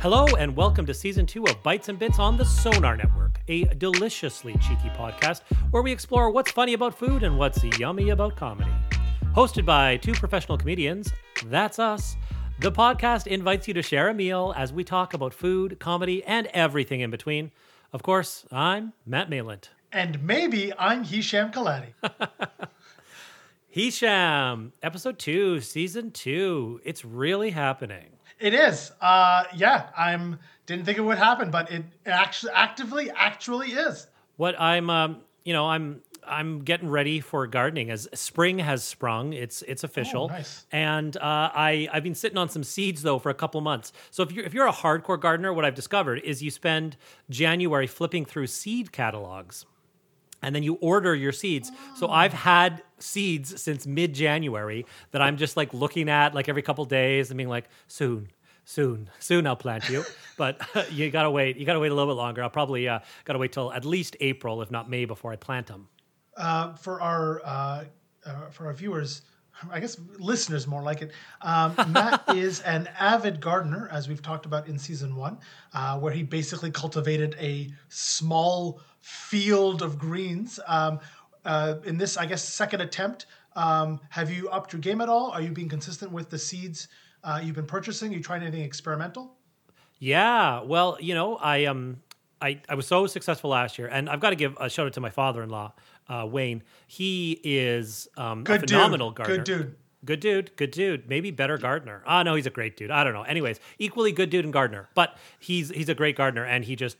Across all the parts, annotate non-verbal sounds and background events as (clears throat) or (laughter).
Hello, and welcome to season two of Bites and Bits on the Sonar Network, a deliciously cheeky podcast where we explore what's funny about food and what's yummy about comedy. Hosted by two professional comedians, that's us. The podcast invites you to share a meal as we talk about food, comedy, and everything in between. Of course, I'm Matt Mayland. And maybe I'm Hisham Kelati. (laughs) Hisham, episode two, season two. It's really happening. It is. Uh, yeah, I'm. Didn't think it would happen, but it actually, actively, actually is. What I'm, um, you know, I'm, I'm getting ready for gardening as spring has sprung. It's, it's official. Oh, nice. And uh, I, I've been sitting on some seeds though for a couple months. So if you're, if you're a hardcore gardener, what I've discovered is you spend January flipping through seed catalogs and then you order your seeds. So I've had seeds since mid January that I'm just like looking at like every couple days and being like, soon, soon, soon I'll plant you. (laughs) but (laughs) you gotta wait. You gotta wait a little bit longer. I'll probably uh, gotta wait till at least April, if not May, before I plant them. Uh, for our uh, uh, for our viewers, I guess listeners more like it. Um, Matt (laughs) is an avid gardener, as we've talked about in season one, uh, where he basically cultivated a small field of greens. Um, uh, in this, I guess, second attempt, um, have you upped your game at all? Are you being consistent with the seeds uh, you've been purchasing? Are you trying anything experimental? Yeah, well, you know, I um, I, I was so successful last year, and I've got to give a shout out to my father-in-law, uh, Wayne. He is um, a Good dude. phenomenal gardener. Good dude. Good dude, good dude. Maybe better gardener. Ah, no, he's a great dude. I don't know. Anyways, equally good dude and gardener, but he's he's a great gardener, and he just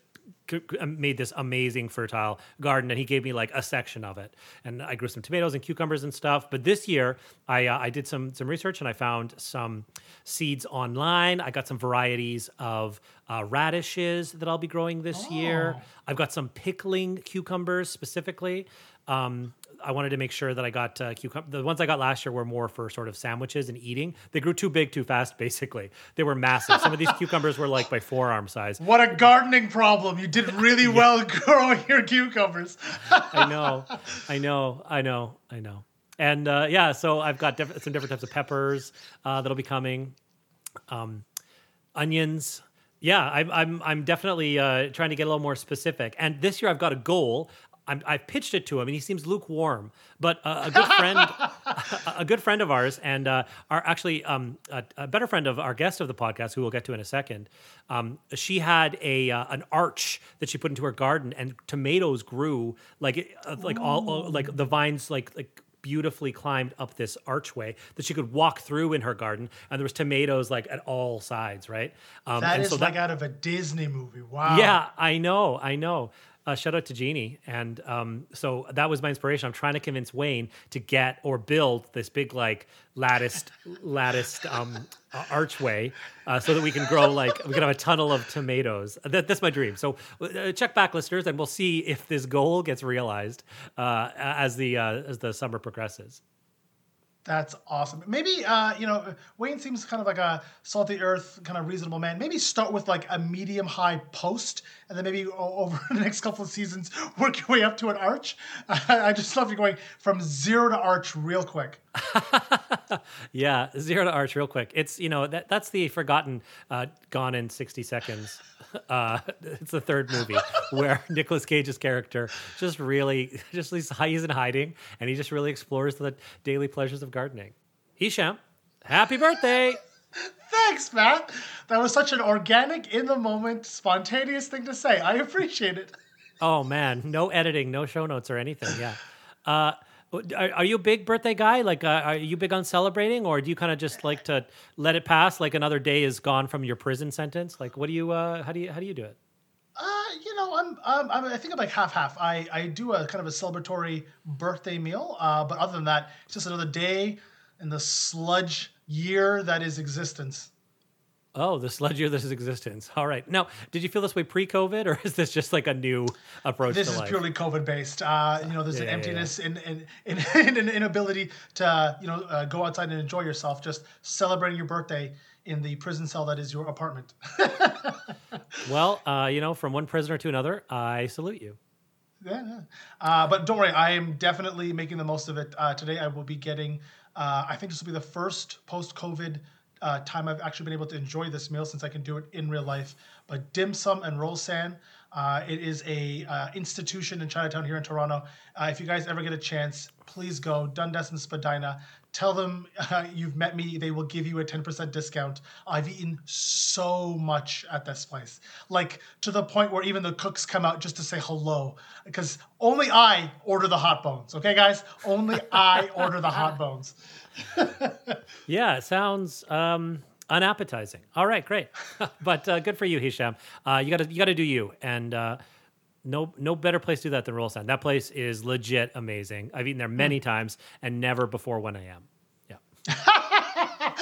made this amazing fertile garden, and he gave me like a section of it, and I grew some tomatoes and cucumbers and stuff. But this year, I uh, I did some some research, and I found some seeds online. I got some varieties of uh, radishes that I'll be growing this year. I've got some pickling cucumbers specifically. Um, I wanted to make sure that I got uh, cucumber. The ones I got last year were more for sort of sandwiches and eating. They grew too big too fast, basically. They were massive. Some of these cucumbers were like my forearm size. What a gardening problem! You did really (laughs) well (laughs) growing your cucumbers. I know, (laughs) I know, I know, I know. And uh, yeah, so I've got diff- some different types of peppers uh, that'll be coming, um, onions. Yeah, I'm I'm I'm definitely uh, trying to get a little more specific. And this year I've got a goal. I'm, I've pitched it to him, and he seems lukewarm. But uh, a good friend, a, (laughs) (laughs) a good friend of ours, and uh, our actually um, a, a better friend of our guest of the podcast, who we'll get to in a second. Um, she had a uh, an arch that she put into her garden, and tomatoes grew like uh, like all, all like the vines like like beautifully climbed up this archway that she could walk through in her garden, and there was tomatoes like at all sides, right? Um, That and is so like out of a Disney movie. Wow. yeah, I know, I know. Uh, shout out to Jeannie, and um, so that was my inspiration. I'm trying to convince Wayne to get or build this big like latticed, latticed um, uh, archway, uh, so that we can grow like we can have a tunnel of tomatoes. That, that's my dream. So uh, check back, listeners, and we'll see if this goal gets realized uh, as the uh, as the summer progresses. That's awesome. Maybe uh, you know Wayne seems kind of like a salty earth, kind of reasonable man. Maybe start with like a medium high post, and then maybe over (laughs) the next couple of seasons (laughs) work your way up to an arch. (laughs) I just love you going from zero to arch real quick. (laughs) Yeah, zero to arch, real quick. It's you know that that's the forgotten, uh, gone in sixty seconds. Uh, (laughs) it's the third movie where (laughs) Nicolas Cage's character just really just he's, he's in hiding and he just really explores the daily pleasures of gardening. Hisham, happy birthday! Thanks, Matt. That was such an organic, in the moment, spontaneous thing to say. I appreciate it. Oh man, no editing, no show notes or anything. Yeah. Uh, are, are you a big birthday guy? Like, uh, are you big on celebrating, or do you kind of just like to let it pass? Like another day is gone from your prison sentence. Like, what do you? Uh, how do you? How do you do it? Uh, you know, I'm, I'm I think I'm like half half. I I do a kind of a celebratory birthday meal, uh, but other than that, it's just another day in the sludge year that is existence. Oh, the sludge year this is existence. All right. Now, did you feel this way pre-COVID, or (laughs) is this just like a new approach This is life? purely COVID based. Uh, you know, there's Yeah, an yeah, emptiness in in, in, (laughs) in an inability to you know uh, go outside and enjoy yourself. Just celebrating your birthday in the prison cell that is your apartment. (laughs) Well, uh, you know, from one prisoner to another, I salute you. Yeah, yeah. Uh, but don't worry, I am definitely making the most of it. Uh, today, I will be getting. Uh, I think this will be the first post-COVID uh, time I've actually been able to enjoy this meal since I can do it in real life. But dim sum and Rol San, uh, it is a uh, institution in Chinatown here in Toronto. Uh, if you guys ever get a chance, please go Dundas and Spadina. Tell them uh, you've met me. They will give you a 10% discount. I've eaten so much at this place. Like to the point where even the cooks come out just to say hello. Because only I order the hot bones. Okay, guys? Only (laughs) I order the hot bones. (laughs) Yeah, sounds um, unappetizing. All right, great. (laughs) but uh, good for you, Hisham. Uh, you gotta you gotta do you, and uh, no no better place to do that than Rol San. That place is legit amazing. I've eaten there many times and never before 1 a.m. Yeah. (laughs)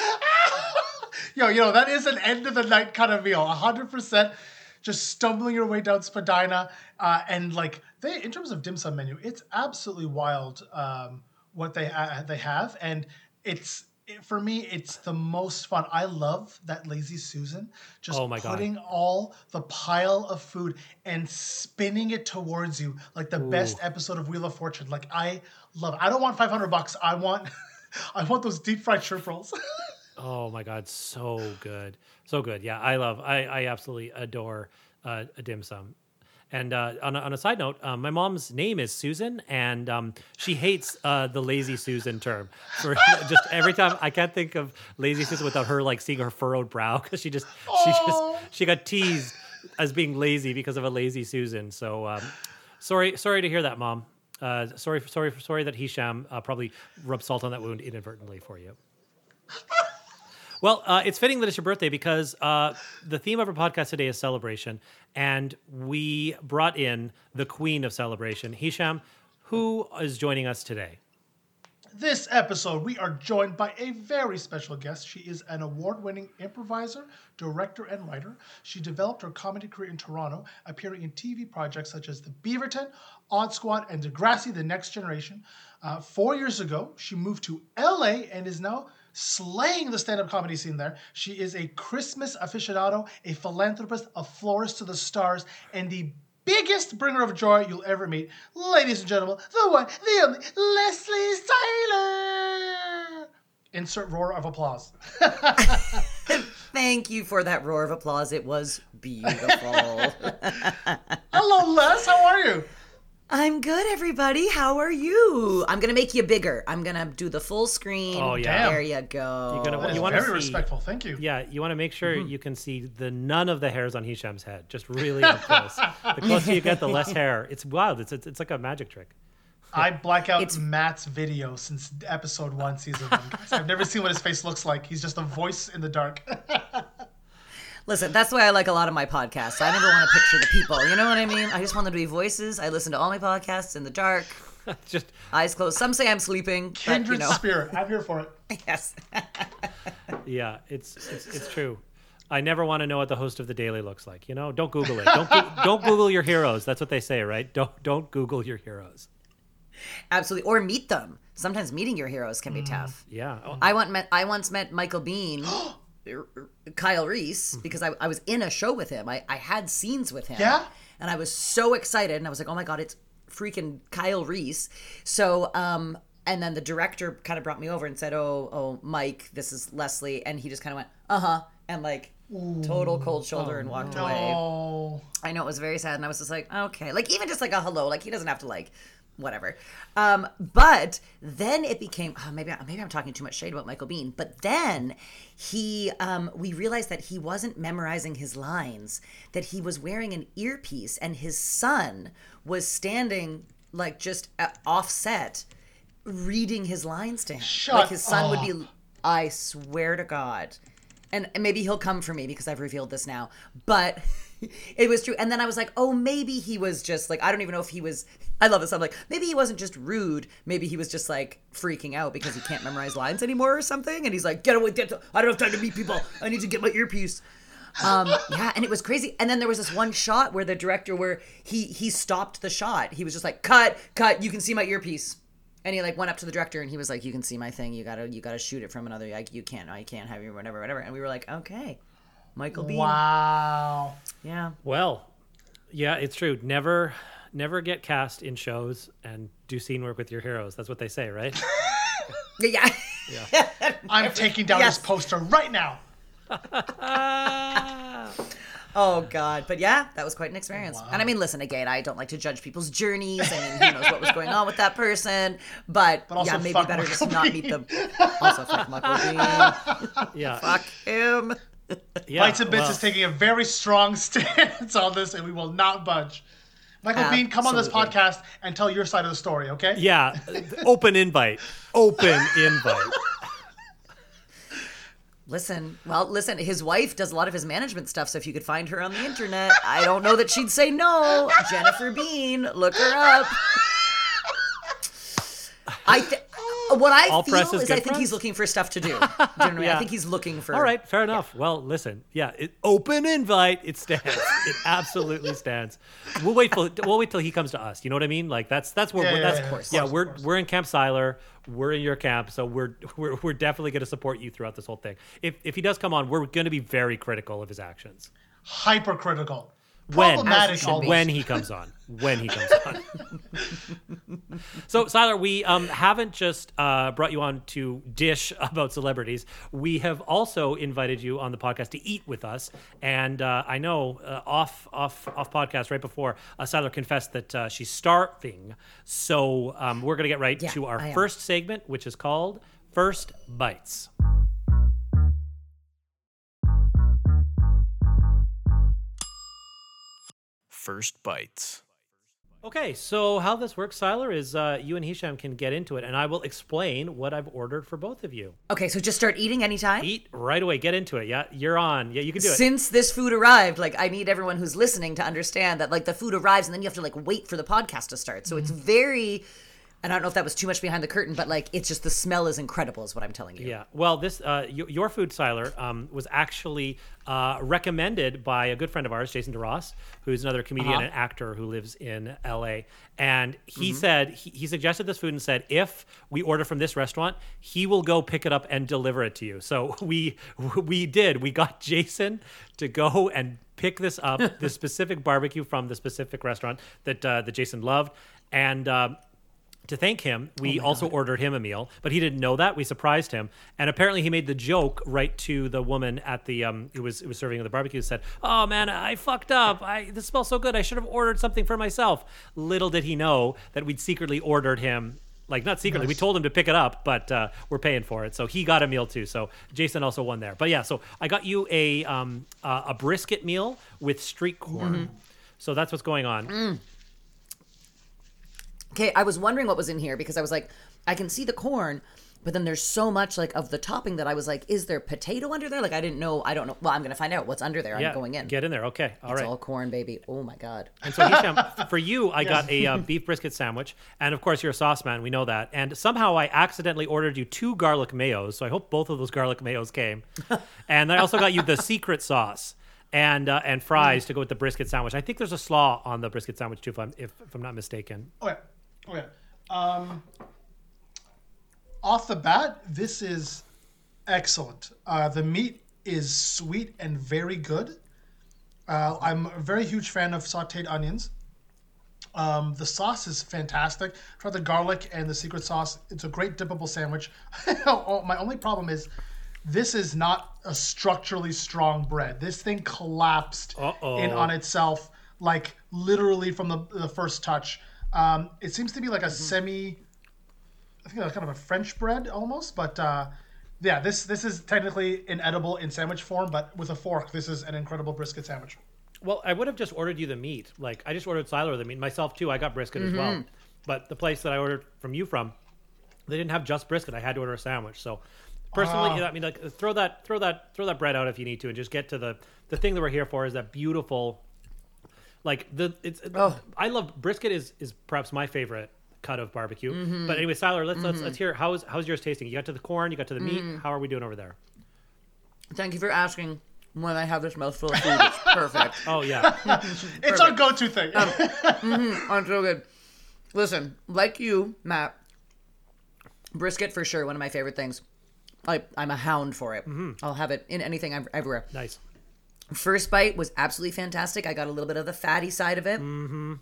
Yo, you know, that is an end of the night kind of meal. 100% just stumbling your way down Spadina. Uh, and like, they, in terms of dim sum menu, it's absolutely wild um, what they, uh, they have. And it's, it, for me, it's the most fun. I love that Lazy Susan just Oh my God. putting all the pile of food and spinning it towards you like the best episode of Wheel of Fortune. Like I love. It. I don't want five hundred bucks. I want, (laughs) I want those deep fried shrimp rolls. (laughs) Oh my god, so good, so good. Yeah, I love, I, I absolutely adore uh, a dim sum. And uh, on, a, on a side note, um, my mom's name is Susan, and um, she hates uh, the lazy Susan term. For (laughs) just every time, I can't think of lazy Susan without her like seeing her furrowed brow because she just she Oh. just she got teased as being lazy because of a lazy Susan. So um, sorry, sorry to hear that, mom. Uh, sorry, sorry, sorry that Hisham uh, probably rubbed salt on that wound inadvertently for you. (laughs) Well, uh, it's fitting that it's your birthday because uh, the theme of our podcast today is celebration, and we brought in the queen of celebration, Hisham, who is joining us today. This episode, we are joined by a very special guest. She is an award winning improviser, director, and writer. She developed her comedy career in Toronto, appearing in TV projects such as The Beaverton, Odd Squad, and Degrassi The Next Generation. Uh, four years ago, she moved to LA and is now slaying the stand up comedy scene there. She is a Christmas aficionado, a philanthropist, a florist to the stars, and the biggest bringer of joy you'll ever meet. Ladies and gentlemen, the one, the only, Leslie Seiler! Insert roar of applause. (laughs) Thank you for that roar of applause. It was beautiful. (laughs) Hello, Les. How are you? I'm good, everybody. How are you? I'm gonna make you bigger. I'm gonna do the full screen. Oh, yeah. There you go. You're gonna- That is You wanna very see- respectful. Thank you. Yeah, you want to make sure mm-hmm. you can see the none of the hairs on Hisham's head, just really up close. (laughs) the closer you get, the less hair. It's wild. It's it's, it's like a magic trick. I black out It's- Matt's video since episode one, season one. I've never seen what his face looks like. He's just a voice in the dark. (laughs) Listen, that's why I like a lot of my podcasts. I never want to picture the people. You know what I mean? I just want them to be voices. I listen to all my podcasts in the dark, (laughs) just eyes closed. Some say I'm sleeping, but you Kindred know, spirit. I'm here for it. (laughs) yes. (laughs) yeah, it's it's, it's true. I never want to know what the host of the Daily looks like. You know, don't Google it. Don't Goo- don't Google your heroes. That's what they say, right? Don't don't Google your heroes. Absolutely. Or meet them. Sometimes meeting your heroes can be mm, tough. Yeah. Oh, I once met I once met Michael Biehn, (gasps) (gasps) (gasps) Kyle Reese, because I, I was in a show with him. I, I had scenes with him. Yeah? And I was so excited and I was like, oh my god, it's freaking Kyle Reese. So um and then the director kind of brought me over and said, Oh, oh, Mike, this is Leslie. And he just kind of went, uh-huh. And like total cold shoulder and walked away. Oh, I know it was very sad, and I was just like, okay, like even just like a hello, like he doesn't have to like whatever. Um, but then it became oh, maybe maybe I'm talking too much shade about Michael Biehn. But then he um, we realized that he wasn't memorizing his lines, that he was wearing an earpiece, and his son was standing like just uh, offset reading his lines to him. Shut like his son would be I swear to God. And maybe he'll come for me because I've revealed this now. But (laughs) it was true. And then I was like, oh, maybe he was just like, I don't even know if he was. I love this. I'm like, maybe he wasn't just rude. Maybe he was just like freaking out because he can't memorize lines anymore or something. And he's like, get away, get. I don't have time to meet people. I need to get my earpiece. Um, yeah, and it was crazy. And then there was this one shot where the director, where he he stopped the shot. He was just like, cut, cut. You can see my earpiece. And he like went up to the director and he was like, "You can see my thing. You gotta, you gotta shoot it from another. Like, you can't, I can't have you, whatever, whatever." And we were like, "Okay, Michael Biehn." Wow. Yeah. Well, yeah, it's true. Never, never get cast in shows and do scene work with your heroes. That's what they say, right? (laughs) Yeah. yeah. (laughs) I'm taking down Yes. this poster right now. (laughs) Oh God, but yeah, that was quite an experience. And I mean, listen, again, I don't like to judge people's journeys. I mean, who knows what was going on with that person? But, But yeah, maybe better Michael just not meet them. Also, fuck Michael Biehn. Yeah. Fuck him. yeah. Bites and Bits well, is taking a very strong stance on this, and we will not budge. Michael Biehn, come on this podcast and tell your side of the story, okay? Yeah. (laughs) Open invite. Open invite. Listen, well, listen, his wife does a lot of his management stuff, so if you could find her on the internet, I don't know that she'd say no. Jennifer Biehn, look her up. I th- what I All feel press is is, I good think he's looking for stuff to do. (laughs) Do you know what I mean? Yeah. I think he's looking for. All right, fair enough. Well, listen, yeah, it, open invite. It stands. It absolutely stands. We'll wait till we'll wait till he comes to us. You know what I mean? Like that's that's where Yeah, we're, yeah, that's yeah, of course, yeah we're course. we're in Camp Seiler. We're in your camp, so we're we're, we're definitely going to support you throughout this whole thing. If if he does come on, we're going to be very critical of his actions. Hypercritical. When Problematic As it should almost. be. when he comes on, when he comes on. (laughs) so, Seiler, we um, haven't just uh, brought you on to dish (laughs) about celebrities. We have also invited you on the podcast to eat with us. And uh, I know uh, off off off podcast right before uh, Seiler confessed that uh, she's starving. So um, we're gonna get right Yeah, to our I am. first segment, which is called First Bites. First Bites. Okay, so how this works, Seiler, is uh, you and Hisham can get into it, and I will explain what I've ordered for both of you. Okay, so just start eating anytime. Eat right away. Get into it. Yeah, you're on. Yeah, you can do it. Since this food arrived, like I need everyone who's listening to understand that like the food arrives and then you have to like wait for the podcast to start. So Mm-hmm. it's very and I don't know if that was too much behind the curtain, but like it's just the smell is incredible, is what I'm telling you. Yeah. Well, this uh, your food, Seiler, um, was actually uh, recommended by a good friend of ours, Jason DeRoss, who's another comedian Uh-huh. and actor who lives in L.A. And he Mm-hmm. said he, he suggested this food and said if we order from this restaurant, he will go pick it up and deliver it to you. So (laughs) we we did. We got Jason to go and pick this up, (laughs) this specific barbecue from the specific restaurant that uh, that Jason loved, and. To thank him, we also ordered him a meal, but he didn't know that. We surprised him, and apparently he made the joke right to the woman at the um who was who was serving the barbecue. Said, "Oh man, I fucked up. I this smells so good. I should have ordered something for myself." Little did he know that we'd secretly ordered him. Like not secretly, we told him to pick it up, but uh, we're paying for it, so he got a meal too. So Jason also won there. But yeah, so I got you a um uh, a brisket meal with street corn. So that's what's going on. Okay, I was wondering what was in here because I was like, I can see the corn, but then there's so much like of the topping that I was like, is there potato under there? Like I didn't know. I don't know. Well, I'm gonna find out what's under there. Yeah, I'm going in. Get in there. Okay, all it's right. all corn, baby. Oh my god. And so, Hisham, (laughs) for you, I got a uh, (laughs) beef brisket sandwich, and of course, you're a sauce man. We know that. And somehow, I accidentally ordered you two garlic mayos. So I hope both of those garlic mayos came. (laughs) and I also got you the secret sauce and uh, and fries to go with the brisket sandwich. I think there's a slaw on the brisket sandwich too, if I'm if, if I'm not mistaken. Okay. Okay. Um, off the bat, this is excellent. Uh, the meat is sweet and very good. Uh, I'm a very huge fan of sauteed onions. Um, the sauce is fantastic. Try the garlic and the secret sauce. It's a great dippable sandwich. (laughs) oh, my only problem is this is not a structurally strong bread. This thing collapsed Uh-oh. in on itself, like literally from the, the first touch. Um, it seems to be like a semi, I think it's kind of a French bread almost, but uh, yeah, this this is technically inedible in sandwich form, but with a fork, this is an incredible brisket sandwich. Well, I would have just ordered you the meat. Like I just ordered Seiler the meat myself too. I got brisket as well, but the place that I ordered from you from, they didn't have just brisket. I had to order a sandwich. So personally, I mean, like throw that, throw that, throw that bread out if you need to, and just get to the the thing that we're here for is that beautiful Like the it's. Oh. I love brisket is is perhaps my favorite cut of barbecue. Mm-hmm. But anyway, Seiler, let's let's let's hear how's how's yours tasting. You got to the corn, you got to the meat. Mm. How are we doing over there? Thank you for asking. When I have this mouthful of food, it's perfect. (laughs) Oh yeah, (laughs) It's our go-to thing. I'm so good. Listen, like you, Matt, brisket for sure, one of my favorite things. I, I'm a hound for it. I'll have it in anything ev- everywhere. nice. First bite was absolutely fantastic. I got a little bit of the fatty side of it. Mm-hmm.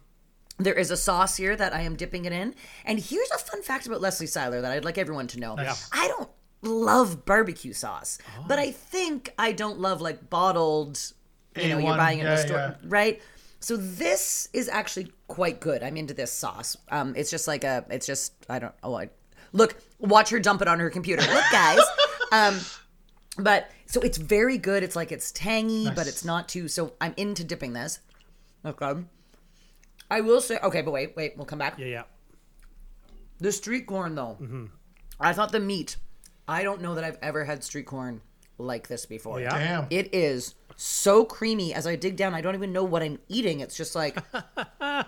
is a sauce here that I am dipping it in. And here's a fun fact about Leslie Seiler that I'd like everyone to know. Nice. I don't love barbecue sauce, but I think I don't love like bottled, you know, you're buying it in yeah, the store, yeah. right? So this is actually quite good. I'm into this sauce. Um, it's just like a, it's just I don't. Oh, I look, watch her dump it on her computer. Look, guys. (laughs) um, but so it's very good. It's like it's tangy, but it's not too. So I'm into dipping this. Okay. I will say, okay, but wait, wait, we'll come back. Yeah, yeah. The street corn, though, Mm-hmm. I thought the meat. I don't know that I've ever had street corn like this before. Oh, yeah? Damn. It is so creamy. As I dig down, I don't even know what I'm eating. It's just like, (laughs) oh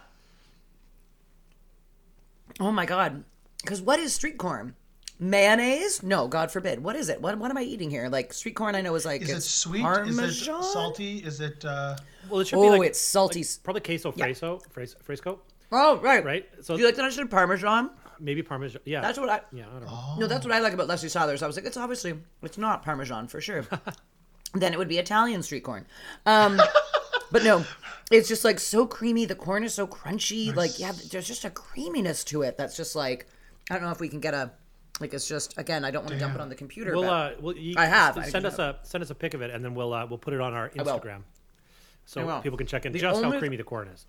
my god. Because what is street corn? Mayonnaise? No, God forbid. What is it? What what am I eating here? Like street corn, I know is like Is it sweet? Parmesan? Is it salty? Is it? Uh, Well, it should Oh, be like it's salty. probably queso fresco, fres- fresco, oh, right, right? So Do you like that I said Parmesan? maybe parmesan. Yeah, That's what I. Yeah, I don't know. Oh. No, that's what I like about Leslie Sathers. I was like, it's obviously it's not Parmesan for sure. (laughs) then it would be Italian street corn. Um, (laughs) but no, it's just like so creamy. The corn is so crunchy. Like yeah, there's just a creaminess to it that's just like I don't know if we can get a like it's just again I don't want to dump it on the computer. We'll but uh, we'll, you, I have, I send do us a send us a pic of it, and then we'll uh, we'll put it on our. Instagram, so people can check in The just how creamy the corn is.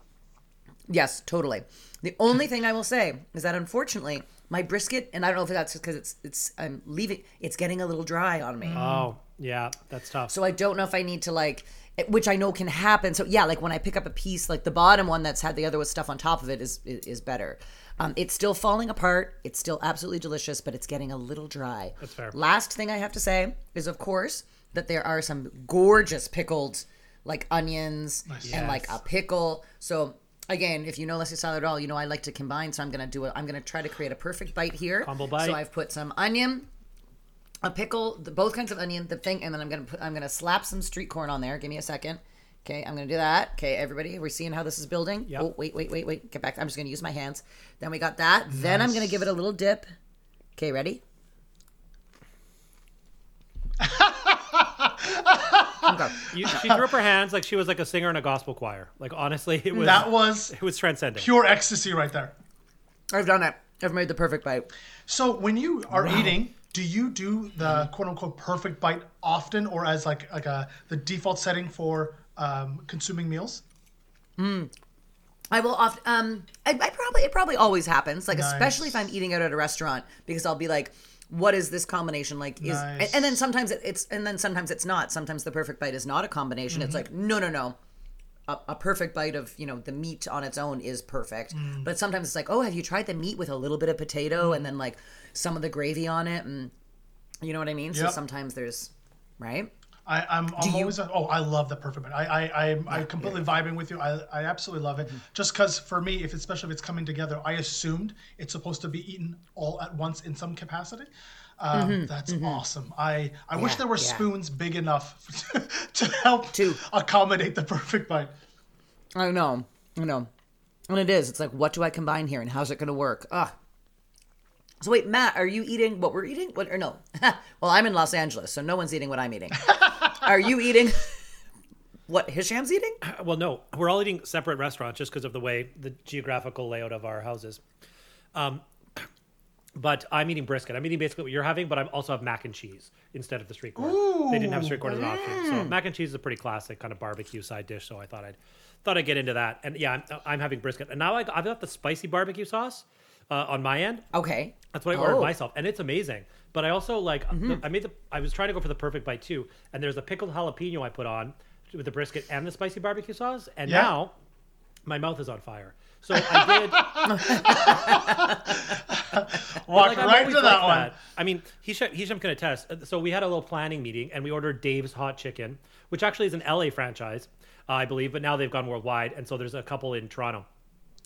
Yes, totally. The only thing I will say is that unfortunately my brisket, and I don't know if that's because it's it's I'm leaving, it's getting a little dry on me. Oh, yeah, that's tough. So I don't know if I need to like, which I know can happen. So yeah, like when I pick up a piece, like the bottom one that's had the other with stuff on top of it is is, is better. Um, it's still falling apart. It's still absolutely delicious, but it's getting a little dry. That's fair. Last thing I have to say is, of course, that there are some gorgeous pickled like onions and like a pickle. So. Again, if you know Leslie Seiler at all, you know I like to combine. So I'm gonna do it. I'm gonna try to create a perfect bite here. Combo bite. So I've put some onion, a pickle, the, both kinds of onion, the thing, and then I'm gonna put, I'm gonna slap some street corn on there. Give me a second. Okay, I'm gonna do that. Okay, everybody, we're seeing how this is building. Yep. Oh, wait, wait, wait, wait. Get back. I'm just gonna use my hands. Then we got that. Then I'm gonna give it a little dip. Okay, ready? (laughs) You, she threw up her hands like she was like a singer in a gospel choir. Like honestly, it was that was it was transcending. pure ecstasy right there. I've done it. I've made the perfect bite. So when you are eating, do you do the quote unquote perfect bite often, or as like like a the default setting for um, consuming meals? Mm. I will often. Um, I, I probably it probably always happens. Like Nice. especially if I'm eating out at a restaurant because I'll be like, "What is this combination like?" Is Nice. and, and then sometimes it, it's and then sometimes it's not. Sometimes the perfect bite is not a combination. It's like no, no, no. A, a perfect bite of you know the meat on its own is perfect, but sometimes it's like, oh, have you tried the meat with a little bit of potato and then like some of the gravy on it, and you know what I mean. So sometimes there's right. I, I'm, I'm you- always oh I love the perfect bite. I I I'm, I'm completely vibing with you. I, I absolutely love it. Just because for me, if especially if it's coming together, I assumed it's supposed to be eaten all at once in some capacity. Um, that's awesome. I I wish there were yeah. spoons big enough (laughs) to help To- accommodate the perfect bite. I know, I know, and it is. It's like, what do I combine here, and how's it going to work? Ah. So wait, Matt, are you eating what we're eating? What or no? (laughs) well, I'm in Los Angeles, so no one's eating what I'm eating. (laughs) are you eating (laughs) what Hisham's eating? Well, no, we're all eating separate restaurants just because of the way the geographical layout of our houses. Um, but I'm eating brisket. I'm eating basically what you're having, but I also have mac and cheese instead of the street corn. they didn't have street corn as an option, so mac and cheese is a pretty classic kind of barbecue side dish. So I thought I'd thought I'd get into that. And yeah, I'm, I'm having brisket, and now I, I've got the spicy barbecue sauce uh, on my end. Okay, That's what I ordered Oh. myself, and it's amazing. But I also like I made the I was trying to go for the perfect bite too, and there's a pickled jalapeno I put on with the brisket and the spicy barbecue sauce, and Yeah. now my mouth is on fire. So I did. (laughs) Walk like, I'm right always to that like one. I mean, Hisham, Hisham can attest. Uh, So we had a little planning meeting, and we ordered Dave's Hot Chicken, which actually is an LA franchise. I believe, but now they've gone worldwide, and so there's a couple in Toronto.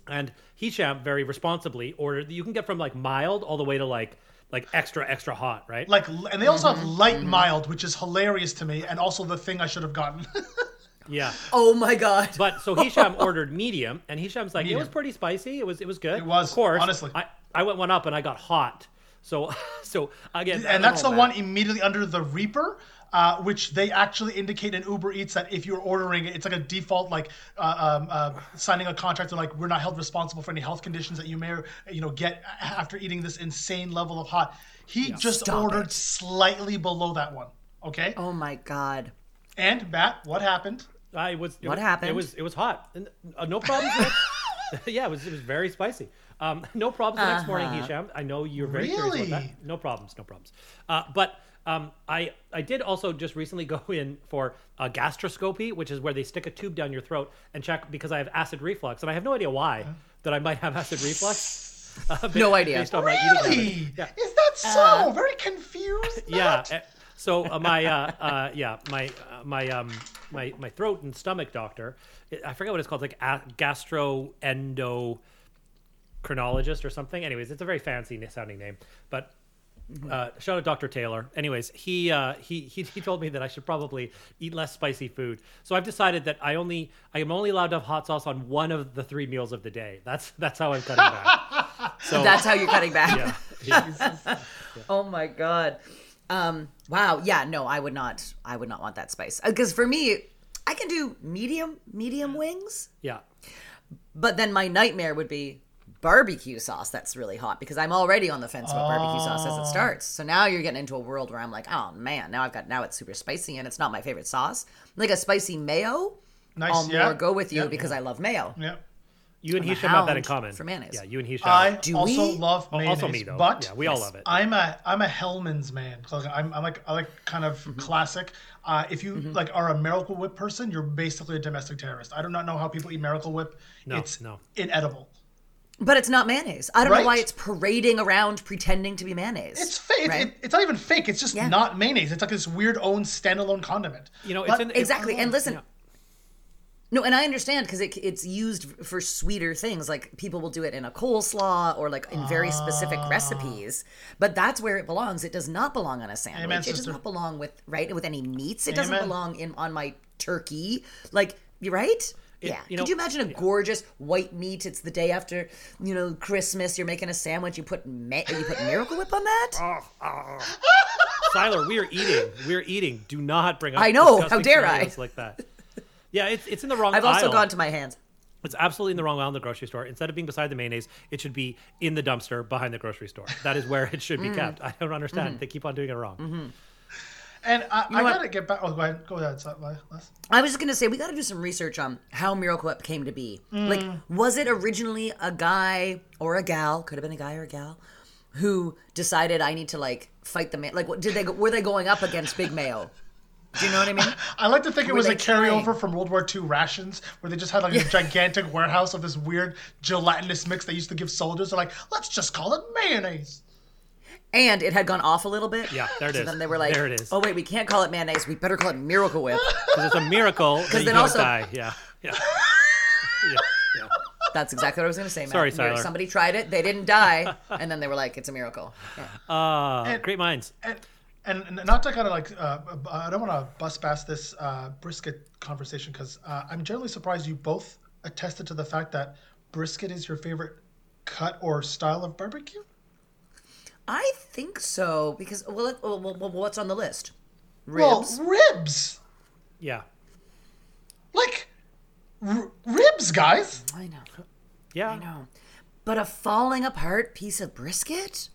And Hisham very responsibly ordered you can get from like mild all the way to like like extra extra hot, right? Like, and they also Mm-hmm. have light mild, which is hilarious to me, and also the thing I should have gotten. (laughs) yeah. Oh my god. But so Hisham ordered medium, and Hisham's like, it was pretty spicy. It was it was good. It was, of course. honestly. I, I went one up and I got hot. So (laughs) so again, and that's the man. one immediately under the Reaper, uh, which they actually indicate in Uber Eats that if you're ordering it, it's like a default, like uh, um, uh, signing a contract, or like we're not held responsible for any health conditions that you may, you know, get after eating this insane level of hot. He just ordered it. slightly below that one. Okay. Oh my god. And Matt, what happened? I was. it What was- happened? It was it was hot. And, uh, no problems. next- (laughs) (laughs) yeah, it was it was very spicy. Um, (laughs) no problems the next morning, Hisham. I know you're very curious about Really? that. No problems. No problems. Uh, but um, I I did also just recently (laughs) go in for a gastroscopy, which is where they stick a tube down your throat and check because I have acid reflux, and I have no idea why that I might have acid reflux. (laughs) Uh, ba- No idea. Based on my. Really? Yeah. Is that so? Very confused. (laughs) yeah Matt? uh, so uh, my uh, uh, yeah my uh, my um my my throat and stomach doctor i forget what it's called like a- gastroendocrinologist or something anyways it's a very fancy sounding name but uh, shout out Dr. Taylor. Anyways, he, uh, he he he told me that I should probably eat less spicy food. So I've decided that I only I am only allowed to have hot sauce on one of the three meals of the day. That's that's how I'm cutting back. (laughs) So That's how you're cutting back. yeah, yeah. (laughs) Oh my god. Um wow, yeah, no, I would not I would not want that spice. Cuz for me I can do medium medium wings, yeah. but then my nightmare would be barbecue sauce that's really hot because I'm already on the fence about barbecue sauce as it starts. So now you're getting into a world where I'm like, "Oh man, now I've got now it's super spicy and it's not my favorite sauce." Like a spicy mayo, Nice. I'll yeah. more go with you Yeah. because I love mayo. Yeah. You and I'm a Hisham have that in common. for mayonnaise. Yeah, you and Hisham. I Do also we? love Oh, mayonnaise, also me though. but yeah, we all love it. I'm a I'm a Hellmann's man. I'm, I'm like I like kind of Mm-hmm. classic. Uh, if you like are a Miracle Whip person, you're basically a domestic terrorist. I do not know how people eat Miracle Whip. No, it's no. inedible. But it's not mayonnaise. I don't know why it's parading around pretending to be mayonnaise. It's fake. right? It, it's not even fake. It's just Yeah. not mayonnaise. It's like this weird own standalone condiment. You know, it's But- in it's- exactly. And listen, Yeah. no, and I understand because it, it's used for sweeter things. Like people will do it in a coleslaw or like in very specific Ah. recipes. But that's where it belongs. It does not belong on a sandwich. Amen, it does not belong with right with any meats. It doesn't belong in on my turkey. Like you're right. Yeah. you Could you imagine a gorgeous white meat? It's the day after, you know, Christmas. You're making a sandwich. You put ma- you put Miracle Whip on that. Seiler, we are eating. We're eating. Do not bring up. I know, how dare I? Like that. Yeah, it's it's in the wrong. I've also aisle. gone to my hands. It's absolutely in the wrong aisle in the grocery store. Instead of being beside the mayonnaise, it should be in the dumpster behind the grocery store. That is where it should Mm. be kept. I don't understand. Mm-hmm. They keep on doing it wrong. And I, I gotta get back. Oh, go ahead. Go ahead. Les. I was just gonna say we got to do some research on how Miracle Whip came to be. Like, mm. was it originally a guy or a gal? Could have been a guy or a gal who decided I need to like fight the man. Like, what did they? go- Were they going up against Big Mayo? Do you know what I mean? (laughs) I like to think it was a they trying? carryover from World War II rations, where they just had like a gigantic warehouse of this weird gelatinous mix they used to give soldiers. They're like, let's just call it mayonnaise. And it had gone off a little bit. Yeah, there it so is. then they were like, There it is. "Oh wait, we can't call it mayonnaise. We better call it Miracle Whip." (laughs) Because it's a miracle Because then don't also- die. Yeah, yeah. (laughs) yeah, yeah. That's exactly what I was gonna say. Matt. Sorry, Where Seiler. Somebody tried it, they didn't die, and then they were like, "It's a miracle." Yeah. Uh, great minds. And, and and not to kind of like, uh, I don't want to bust past this uh, brisket conversation because uh, I'm generally surprised you both attested to the fact that brisket is your favorite cut or style of barbecue. I think so because well, it- well, well, well, what's on the list? Ribs. Well, ribs, Yeah, like r- ribs, guys. I know. yeah. I know. But a falling apart piece of brisket?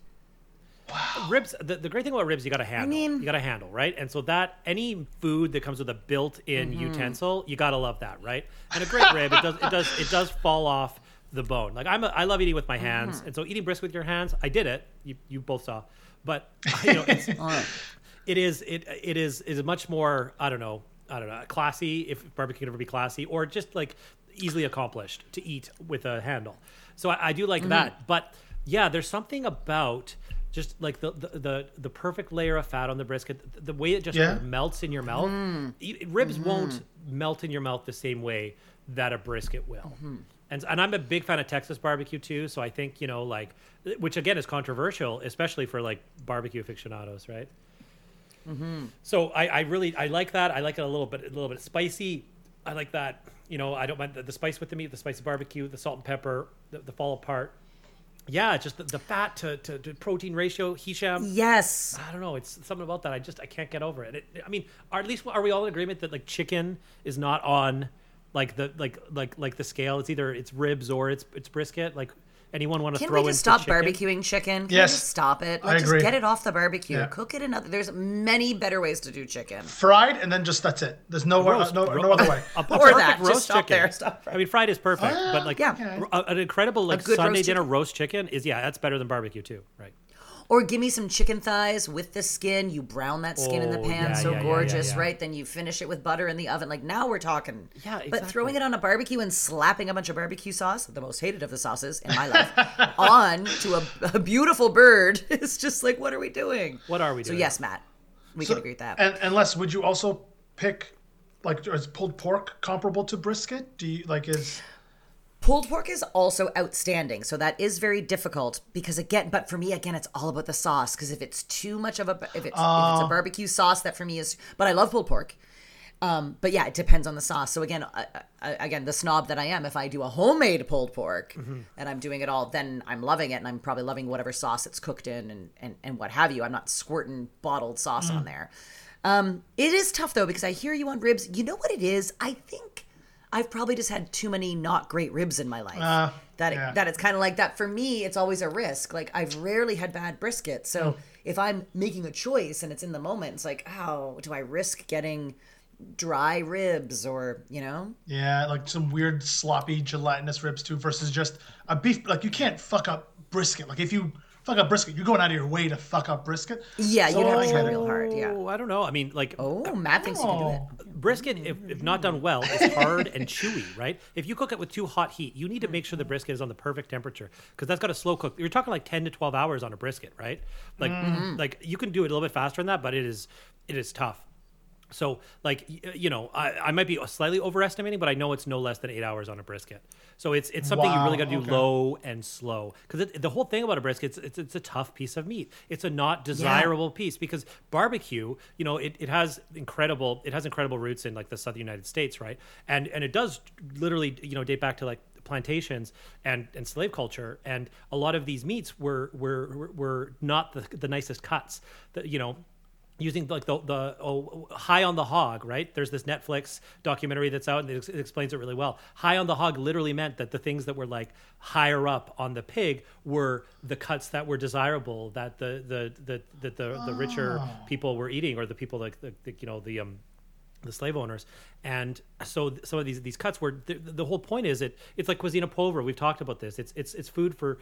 Wow. Ribs. The, the great thing about ribs, you got to handle. I mean- you got to handle, right? And so that any food that comes with a built-in Mm-hmm. utensil, you got to love that, right? And a great rib, it does it does it does fall off the bone. Like I'm, a, I love eating with my hands, Mm-hmm. and so eating brisket with your hands, I did it. You you both saw, but (laughs) you know, it's, it is it it is is much more I don't know I don't know classy if barbecue could ever be classy or just like easily accomplished to eat with a handle. So I, I do like mm-hmm. that, but yeah, there's something about just like the the the, the perfect layer of fat on the brisket, the, the way it just Yeah. melts in your mouth. y- mm. Ribs mm-hmm. won't melt in your mouth the same way that a brisket will. Mm-hmm. And, and I'm a big fan of Texas barbecue too, so I think you know like, which again is controversial, especially for like barbecue aficionados, right? Mm-hmm. So I, I really I like that. I like it a little bit a little bit spicy. I like that. You know, I don't mind the, the spice with the meat, the spicy barbecue, the salt and pepper, the, the fall apart. Yeah, just the, the fat to, to, to protein ratio. Hisham, Yes. I don't know. It's something about that. I just I can't get over it. it. I mean, are, at least are we all in agreement that like chicken is not on like the like like like the scale? It's either it's ribs or it's it's brisket. Like anyone want to Can throw we in just stop chicken? barbecuing chicken? Can Yes. we stop it? I Let's agree. just get it off the barbecue. Yeah. Cook it another. There's many better ways to do chicken. Fried and then just that's it. There's no Roast, no, ro- no other way. A, a Or perfect that, just stop chicken. there, stop I mean, fried is perfect, ah, but like Yeah. okay. a- an incredible like Sunday roast dinner chicken. roast chicken is yeah, that's better than barbecue too, right? Or give me some chicken thighs with the skin. You brown that skin in the Oh, pan, yeah, so yeah, yeah, yeah, gorgeous, yeah. right? Then you finish it with butter in the oven. Like now we're talking. Yeah, But throwing it on a barbecue and slapping a bunch of barbecue sauce, the most hated of the sauces in my life, (laughs) on to a, a beautiful bird, (laughs) it's just like, what are we doing? What are we doing? So yes, Matt, we can agree with that. And Les, would you also pick like is pulled pork comparable to brisket? Do you like is Pulled pork is also outstanding, so that is very difficult because again, but for me again, it's all about the sauce. Because if it's too much of a, if it's, if it's a barbecue sauce, that for me is. But I love pulled pork. Um, but yeah, it depends on the sauce. So again, I, again, the snob that I am, if I do a homemade pulled pork and I'm doing it all, then I'm loving it, and I'm probably loving whatever sauce it's cooked in and and, and what have you. I'm not squirting bottled sauce on there. Um, it is tough though because I hear you on ribs. You know what it is? I think I've probably just had too many not great ribs in my life. Uh, that yeah. it, that it's kind of like that for me. It's always a risk. Like I've rarely had bad brisket, so if I'm making a choice and it's in the moment, it's like, how do I risk getting dry ribs or you know? yeah like some weird sloppy gelatinous ribs too versus just a beef like you can't fuck up brisket. Like if you fuck up brisket, you're going out of your way to fuck up brisket. Yeah, So you'd have to get try it. real hard. Yeah. Oh, I don't know. I mean, like Oh, uh, Matt thinks you can do oh. it. brisket, if, if not done well, is hard and chewy, right? If you cook it with too hot heat, you need to make sure the brisket is on the perfect temperature because that's got a slow cook. You're talking like ten to twelve hours on a brisket, right? Like, mm-hmm. like you can do it a little bit faster than that, but it is it is tough. So, like, you know, I, I might be slightly overestimating, but I know it's no less than eight hours on a brisket. So it's it's something you really got to do okay. low and slow because the whole thing about a brisket, it's, it's it's a tough piece of meat. It's a not desirable piece because barbecue, you know, it, it has incredible it has incredible roots in like the southern United States, right? And and it does literally, you know, date back to like plantations and, and slave culture and a lot of these meats were were were- were not the, the nicest cuts that you know using like the the oh, high on the hog right? There's this netflix documentary that's out and it, ex- it explains it really well. High on the hog literally meant that the things that were like higher up on the pig were the cuts that were desirable that the the the the, the, the richer people were eating or the people like the, the you know the um the slave owners. And so th- some of these these cuts were the, the whole point is it it's like cucina povera we've talked about this. It's it's it's food for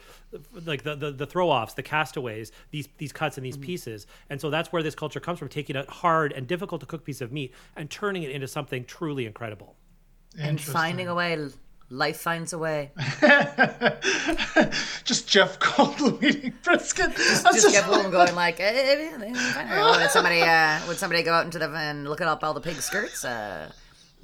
like the the, the throw offs the castaways these these cuts and these mm-hmm. pieces. And so that's where this culture comes from taking a hard and difficult to cook piece of meat and turning it into something truly incredible. And finding a way. Life finds a way. (laughs) Just Jeff Goldblum eating brisket. That's Just just- get home going like, eh, eh, eh, would somebody uh, would somebody go out into the and look up all the pig skirts? Uh,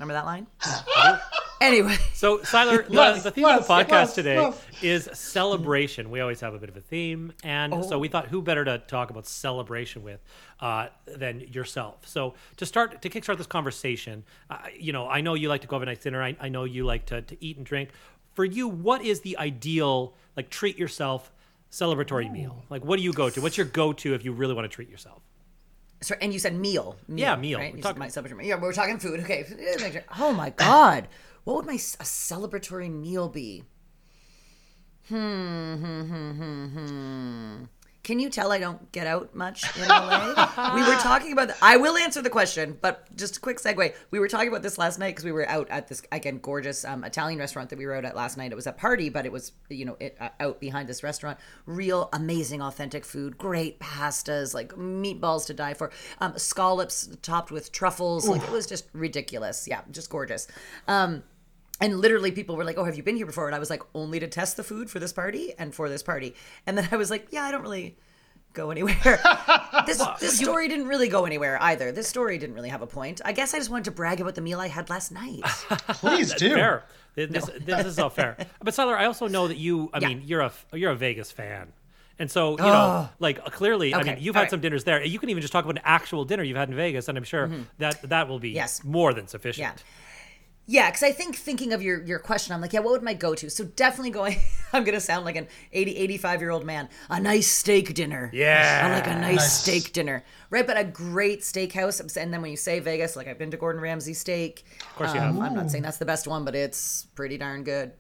remember that line? (laughs) anyway, so Seiler, (laughs) the, the theme of the podcast Les, today Les. is celebration. We always have a bit of a theme, and Oh. so we thought, who better to talk about celebration with uh, than yourself? So to start to kickstart this conversation, uh, you know, I know you like to go have a nice dinner. I, I know you like to, to eat and drink. For you, what is the ideal like treat yourself celebratory meal? Like, what do you go to? What's your go to if you really want to treat yourself? So, and you said meal. meal Yeah, meal. Right? We're You said talking- my celebratory. Yeah, we're talking food. Okay. (laughs) Oh my god, (laughs) what would my s- a celebratory meal be? Hmm. Hmm. Hmm. Hmm. Hmm. Can you tell I don't get out much in LA? we were (laughs) talking about. The, I will answer the question, but just a quick segue. We were talking about this last night because we were out at this again gorgeous um, Italian restaurant that we were out at last night. It was a party, but it was you know it, uh, out behind this restaurant. Real amazing, authentic food. Great pastas, like meatballs to die for. Um, scallops topped with truffles. Like it was just ridiculous. Yeah, just gorgeous. Um, and literally people were like oh have you been here before and i was like only to test the food for this party and for this party and then i was like yeah i don't really go anywhere. (laughs) this this story didn't really go anywhere either. This story didn't really have a point. I guess I just wanted to brag about the meal I had last night. (laughs) Please do. Fair. This, this is all fair. (laughs) But Seiler, I also know that you. I Yeah. mean, you're a you're a Vegas fan, and so you know, like uh, clearly, I mean, you've all had right. some dinners there. You can even just talk about an actual dinner you've had in Vegas, and I'm sure that that will be Mm-hmm. Yes. more than sufficient. Yeah. Yeah, because I think thinking of your your question, I'm like, yeah, what would my go to? So definitely going. (laughs) I'm gonna sound like an 80, 85 year old man. A nice steak dinner. Yeah. I like a nice, Nice. steak dinner, right? But a great steakhouse. And then when you say Vegas, like I've been to Gordon Ramsay steak. Of course you have. I'm not saying that's the best one, but it's pretty darn good.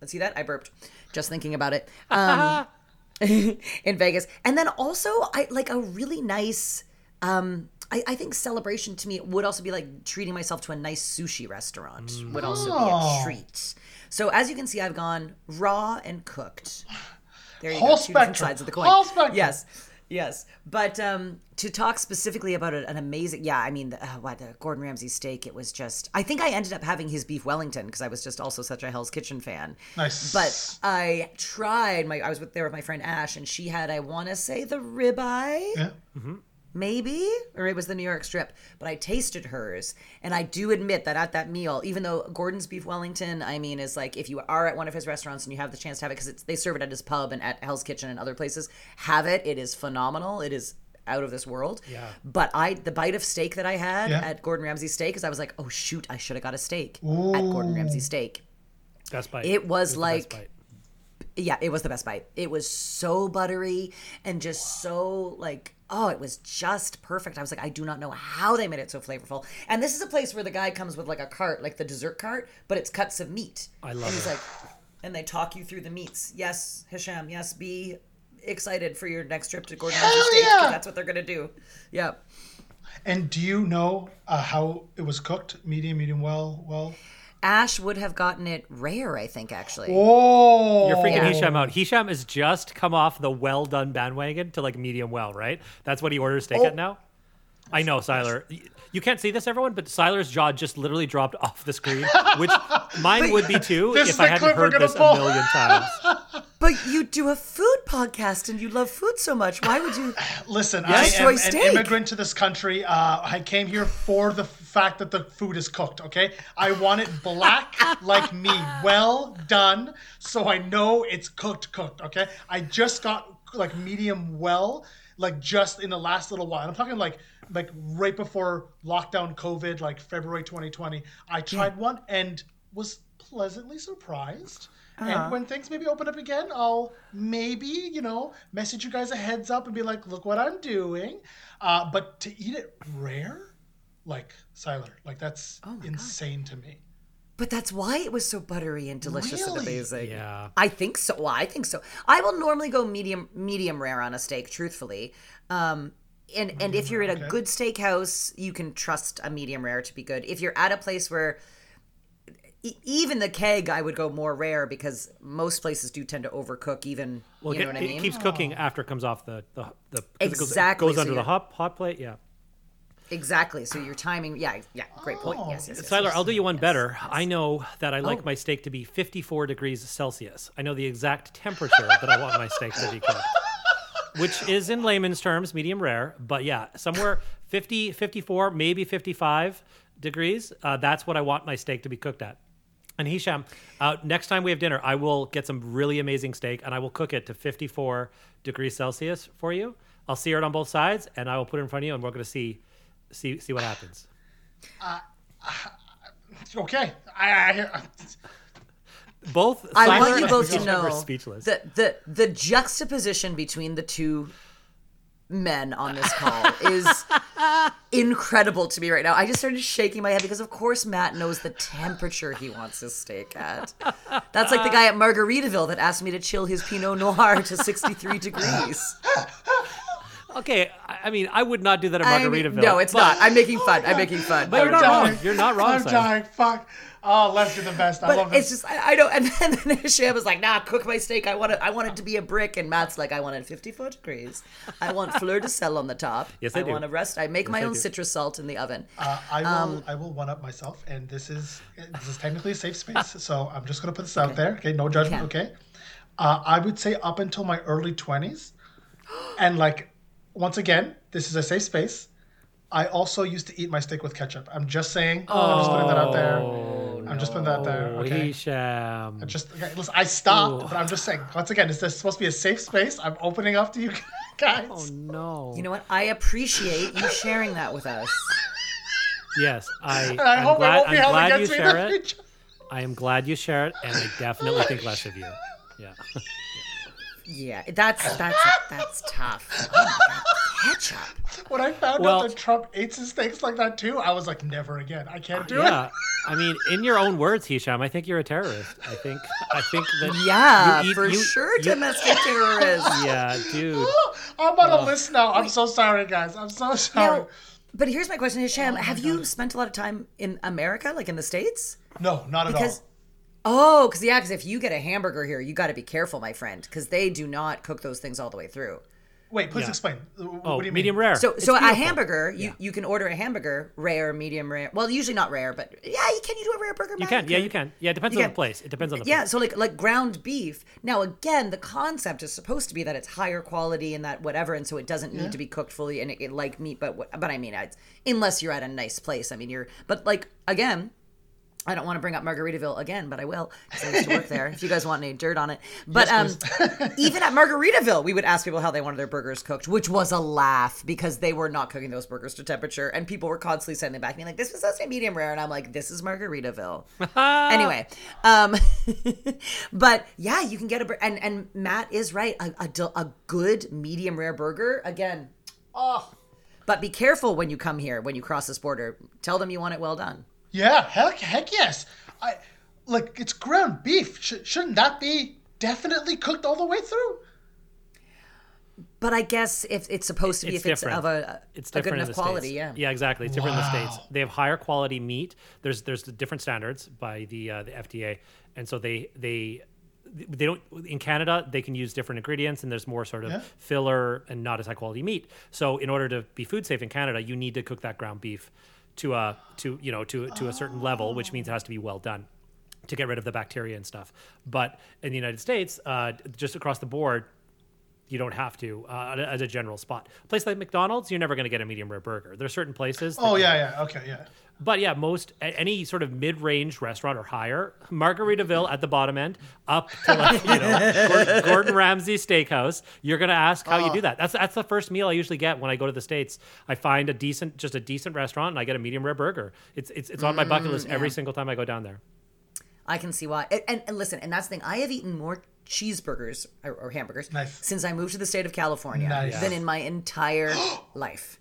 Let's see that I burped just thinking about it. (laughs) Um, (laughs) in Vegas. And then also I like a really nice um I, I think celebration to me would also be like treating myself to a nice sushi restaurant would also be a treat. So as you can see, I've gone raw and cooked. There you Whole go, two different spectrum. sides of the coin. Whole spectrum. Yes, yes. But um, to talk specifically about an amazing, yeah, I mean, the, uh, what the Gordon Ramsay steak, it was just. I think I ended up having his beef Wellington because I was just also such a Hell's Kitchen fan. Nice. But I tried. My I was with there with my friend Ash, and she had I want to say the ribeye Yeah. Maybe or it was the new york strip but i tasted hers and i do admit that at that meal even though gordon's beef wellington i mean is like if you are at one of his restaurants and you have the chance to have it because they serve it at his pub and at hell's kitchen and other places have it it is phenomenal it is out of this world Yeah. but i the bite of steak that i had Yeah. at gordon ramsay steak is i was like oh shoot i should have got a steak at gordon ramsay steak Best bite. It was the best like- bite. Yeah, it was the best bite. It was so buttery and just so like oh, it was just perfect. I was like, I do not know how they made it so flavorful. And this is a place where the guy comes with like a cart, like the dessert cart, but it's cuts of meat. I love and he's it. like, and they talk you through the meats. Yes, Hisham. Yes, be excited for your next trip to Gordon Ramsay Hell Steak 'cause yeah! that's what they're gonna do. Yeah. And do you know uh, how it was cooked? Medium, medium, well, well. Ash would have gotten it rare, I think, actually. Oh, You're freaking Yeah. Hisham out. Hisham has just come off the well done bandwagon to like medium well, right? That's what he orders steak Oh. at now. I know, Seiler. You can't see this, everyone, but Seiler's jaw just literally dropped (laughs) off the screen, which (laughs) mine would be too if I hadn't heard this pull. a million times. (laughs) But you do a food podcast and you love food so much. Why would you? (sighs) Listen, Yes. I am Soy an steak. immigrant to this country. Uh, I came here for the fact that the food is cooked. Okay, I want it black like me, well done, so I know it's cooked. Cooked. Okay, I just got like medium well, like just in the last little while. I'm talking like like right before lockdown, COVID, like February 2020. I tried one and was pleasantly surprised. Uh-huh. And when things maybe open up again, I'll maybe, you know, message you guys a heads up and be like, look what I'm doing. Uh, but to eat it rare, like Seiler, like that's Oh insane to me. But that's why it was so buttery and delicious and amazing. Yeah. I think so. Well, I think so. I will normally go medium medium rare on a steak, truthfully. Um, and and if you're at a okay. good steakhouse, you can trust a medium rare to be good. If you're at a place where e- even the keg, I would go more rare because most places do tend to overcook. Even Well, you know it, what I mean? it keeps cooking after it comes off the the, the 'cause it goes- Exactly, goes, so under the hot hot plate. Yeah. Exactly. So your timing, yeah, yeah, great point. Oh. Yes, yes, yes. Tyler, yes. I'll do you one better. I know that I like Oh. my steak to be 54 degrees Celsius. I know the exact temperature that I want my steak to be cooked, which is in layman's terms medium rare. But yeah, somewhere 50, 54, maybe 55 degrees. Uh, that's what I want my steak to be cooked at. And Hisham, uh, next time we have dinner, I will get some really amazing steak and I will cook it to 54 degrees Celsius for you. I'll sear it on both sides and I will put it in front of you and we're going to see see see what happens. Uh, uh, okay, I, I, Both I Seiler want you both to know speechless. the the the juxtaposition between the two men on this call is (laughs) incredible to me right now. I just started shaking my head because, of course, Matt knows the temperature he wants his steak at. That's like the guy at Margaritaville that asked me to chill his Pinot Noir to 63 degrees. (laughs) Okay, I I mean, I would not do that at I mean, Margaritaville. no, it's but- not. I'm making fun. I'm making fun. But you're not dying. wrong. You're not wrong, I'm Simon. dying. Fuck. Oh, Les, you're the best. I love But him. it's just I, I know, and then, then Hisham was like, "Nah, cook my steak. I want it. I want it to be a brick." And Matt's like, "I want it 54 degrees. I want fleur de sel on the top. (laughs) Yes, I do. want to rest. I make my I own do. citrus salt in the oven. Uh, I will. Um, I will one up myself, and this is this is technically a safe space. So I'm just gonna put this out there. Okay, no judgment. Okay. Okay. Uh, I would say up until my early 20s, and like, once again, this is a safe space. I also used to eat my steak with ketchup. I'm just saying. I'm just putting that out there. Oh, I'm just putting that out there. Oh, Okay. Hisham. Just okay, listen, I stopped, but I'm just saying. Once again, is this supposed to be a safe space? I'm opening up to you (laughs) guys. Oh no. You know what? I appreciate you sharing that with us. yes, I. (laughs) And I I'm hope it glad, won't be I'm held glad you against me in share it. I am glad you share it, and I definitely think less of you. Yeah. Yeah, (laughs) that's that's that's tough. (laughs) Oh my Ketchup. When I found Well- out that Trump eats his steaks like that too, I was like, never again. I can't do yeah. it. Yeah, I mean, in your own words, Hisham, I think you're a terrorist. I think. I think that. (laughs) Yeah, you eat- for you- sure, you- domestic terrorist. (laughs) Yeah, dude. (gasps) I'm on a list now. I'm so sorry, guys. I'm so sorry. Now, but here's my question, Hisham. Oh Have you spent a lot of time in America, like in the States? no, not at Because, all. Oh, because yeah, because if you get a hamburger here, you got to be careful, my friend, because they do not cook those things all the way through. Wait, please Yeah. explain. What Oh, do you medium mean? rare. So, It's so a hamburger, you, you can order a hamburger, rare, medium rare. Well, usually not rare, but yeah, you can you do a rare burger? You Matt? can. Yeah, you can. Yeah, it depends You on can. the place. It depends on the place. Yeah, place. so like like ground beef. Now again, the concept is supposed to be that it's higher quality and that whatever, and so it doesn't need to be cooked fully and it, it like meat. But what, but I mean, it's, unless you're at a nice place, I mean, you're. But like again. I don't want to bring up Margaritaville again, but I will because I used to work there. If you guys want any dirt on it, (laughs) but Yes, um, (laughs) even at Margaritaville, we would ask people how they wanted their burgers cooked, which was a laugh because they were not cooking those burgers to temperature, and people were constantly sending back, being like, "This was supposed to be medium rare," and I'm like, "This is Margaritaville." (laughs) anyway, um, but yeah, you can get a bur- and and Matt is right. A, a, a good medium rare burger again. Oh, but be careful when you come here when you cross this border. Tell them you want it well done. Yeah, heck, heck yes. I like it's ground beef. Sh- shouldn't that be definitely cooked all the way through? But I guess if it's supposed to be, It's if it's of a, it's a good different in enough the quality, States. yeah. Yeah, exactly. It's different in the states. They have higher quality meat. There's there's different standards by the uh, the FDA, and so they they they don't in Canada they can use different ingredients and there's more sort of Yeah. filler and not as high quality meat. So in order to be food safe in Canada, you need to cook that ground beef to a to you know to to a certain level, which means it has to be well done to get rid of the bacteria and stuff. But in the United States, uh, just across the board, you don't have to uh, as a general spot. A place like McDonald's, you're never going to get a medium rare burger. There's certain places. Oh yeah, yeah. Okay, yeah. But yeah, most any sort of mid-range restaurant or higher, Margaritaville at the bottom end, up to like you know Gordon, (laughs) Gordon Ramsay Steakhouse. You're gonna ask how you do ah. that. That's that's the first meal I usually get when I go to the states. I find a decent, just a decent restaurant, and I get a medium rare burger. It's it's, it's on my bucket mm, list every single time I go down there. I can see why. And, and, and listen, and that's the thing. I have eaten more cheeseburgers or, or hamburgers Nice. since I moved to the state of California Nice. than in my entire (gasps) life.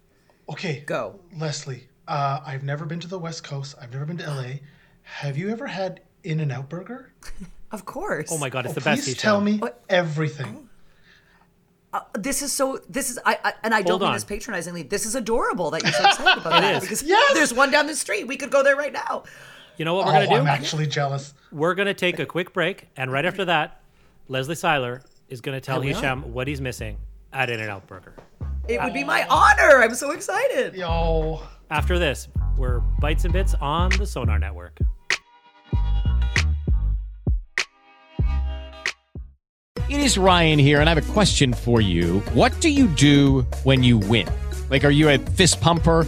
Okay. Go. Leslie, uh, I've never been to the West Coast. I've never been to LA. Have you ever had In and Out Burger? (laughs) Of course. Oh my god, it's Oh, the best. please tell me everything. This is so. This is. I. I and I don't Hold mean this patronizingly. This is adorable that you're so excited about (laughs) that is. because Yes! there's one down the street. We could go there right now. You know what Oh, we're gonna do? I'm actually jealous. We're gonna take a quick break, and right after that, Leslie Seiler is gonna tell I. Hisham what he's missing at In and Out Burger. It would be my honor. I'm so excited. Yo. After this, we're Bites and Bits on the Sonar Network. It is Ryan here, and I have a question for you. What do you do when you win? Like, are you a fist pumper?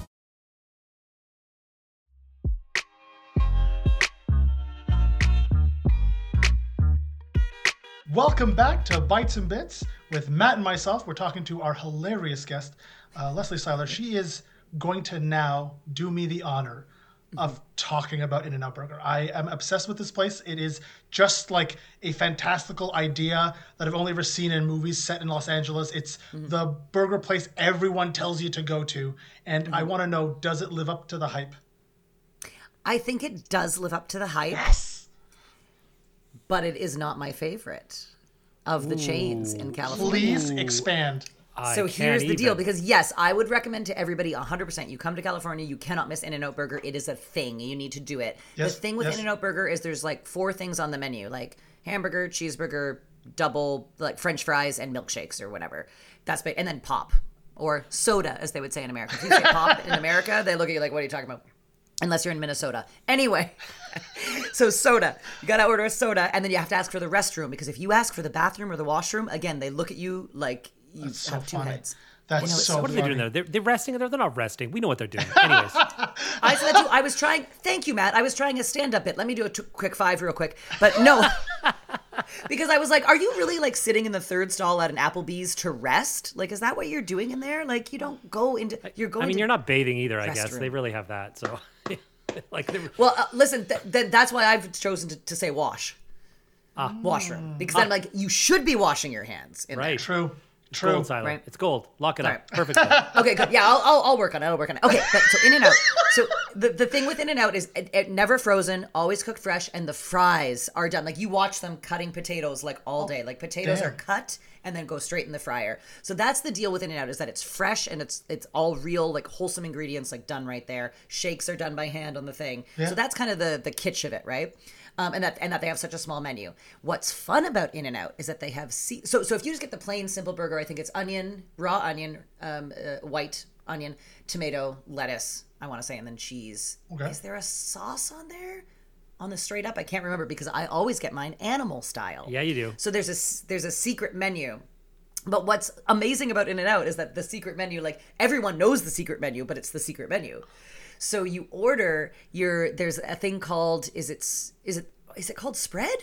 Welcome back to Bites and Bits with Matt and myself. We're talking to our hilarious guest, uh, Leslie Seiler. She is going to now do me the honor of talking about In N Out Burger. I am obsessed with this place. It is just like a fantastical idea that I've only ever seen in movies set in Los Angeles. It's the burger place everyone tells you to go to. And I want to know does it live up to the hype? I think it does live up to the hype, Yes. But it is not my favorite of the chains in California. Please expand. I so can't here's the deal because yes i would recommend to everybody 100% you come to california you cannot miss in and out burger. It is a thing. You need to do it. Yes, the thing with yes. in and out burger is there's like four things on the menu like hamburger cheeseburger double like french fries and milkshakes or whatever. That's big and then pop or soda as they would say in america. If you say pop in america they look at you like what are you talking about unless you're in minnesota anyway (laughs) so soda you gotta order a soda and then you have to ask for the restroom because if you ask for the bathroom or the washroom again they look at you like you So have two funny. heads That's know, so so What are they doing there? They're, they're resting. They're, they're not resting. We know what they're doing. (laughs) Anyways, I said that too. I was trying. Thank you, Matt. I was trying a stand-up bit. Let me do a t- quick five, real quick. But no, (laughs) because I was like, "Are you really like sitting in the third stall at an Applebee's to rest? Like, is that what you're doing in there? Like, you don't go into. You're going. I mean, to- you're not bathing either. I guess restroom. they really have that. So, (laughs) like, they- Well, uh, listen. Th- th- that's why I've chosen to, to say wash. Ah. Washroom, because then like you should be washing your hands. In right? True. True. Gold silent. Right. It's gold. Lock it up. Right. Perfect. (laughs) Okay, good. Yeah, I'll, I'll, I'll work on it. I'll work on it. Okay, but so In and Out. So the, the thing with In and Out is it, it never frozen, always cooked fresh, and the fries are done. Like you watch them cutting potatoes like all day. Like potatoes damn. are cut and then go straight in the fryer. So that's the deal with In and Out is that it's fresh and it's it's all real, like wholesome ingredients, like done right there. Shakes are done by hand on the thing. So that's kind of the the kitsch of it, right? Um, and that and that they have such a small menu. What's fun about In and Out is that they have so so if you just get the plain simple burger, I think it's onion, raw onion, um, uh, white onion, tomato, lettuce. I want to say, and then cheese. Okay. Is there a sauce on there? On the straight up, I can't remember because I always get mine animal style. Yeah, you do. So there's a there's a secret menu. But what's amazing about In and Out is that the secret menu, like everyone knows the secret menu, but it's the secret menu. So you order your there's a thing called is it's is it is it called spread?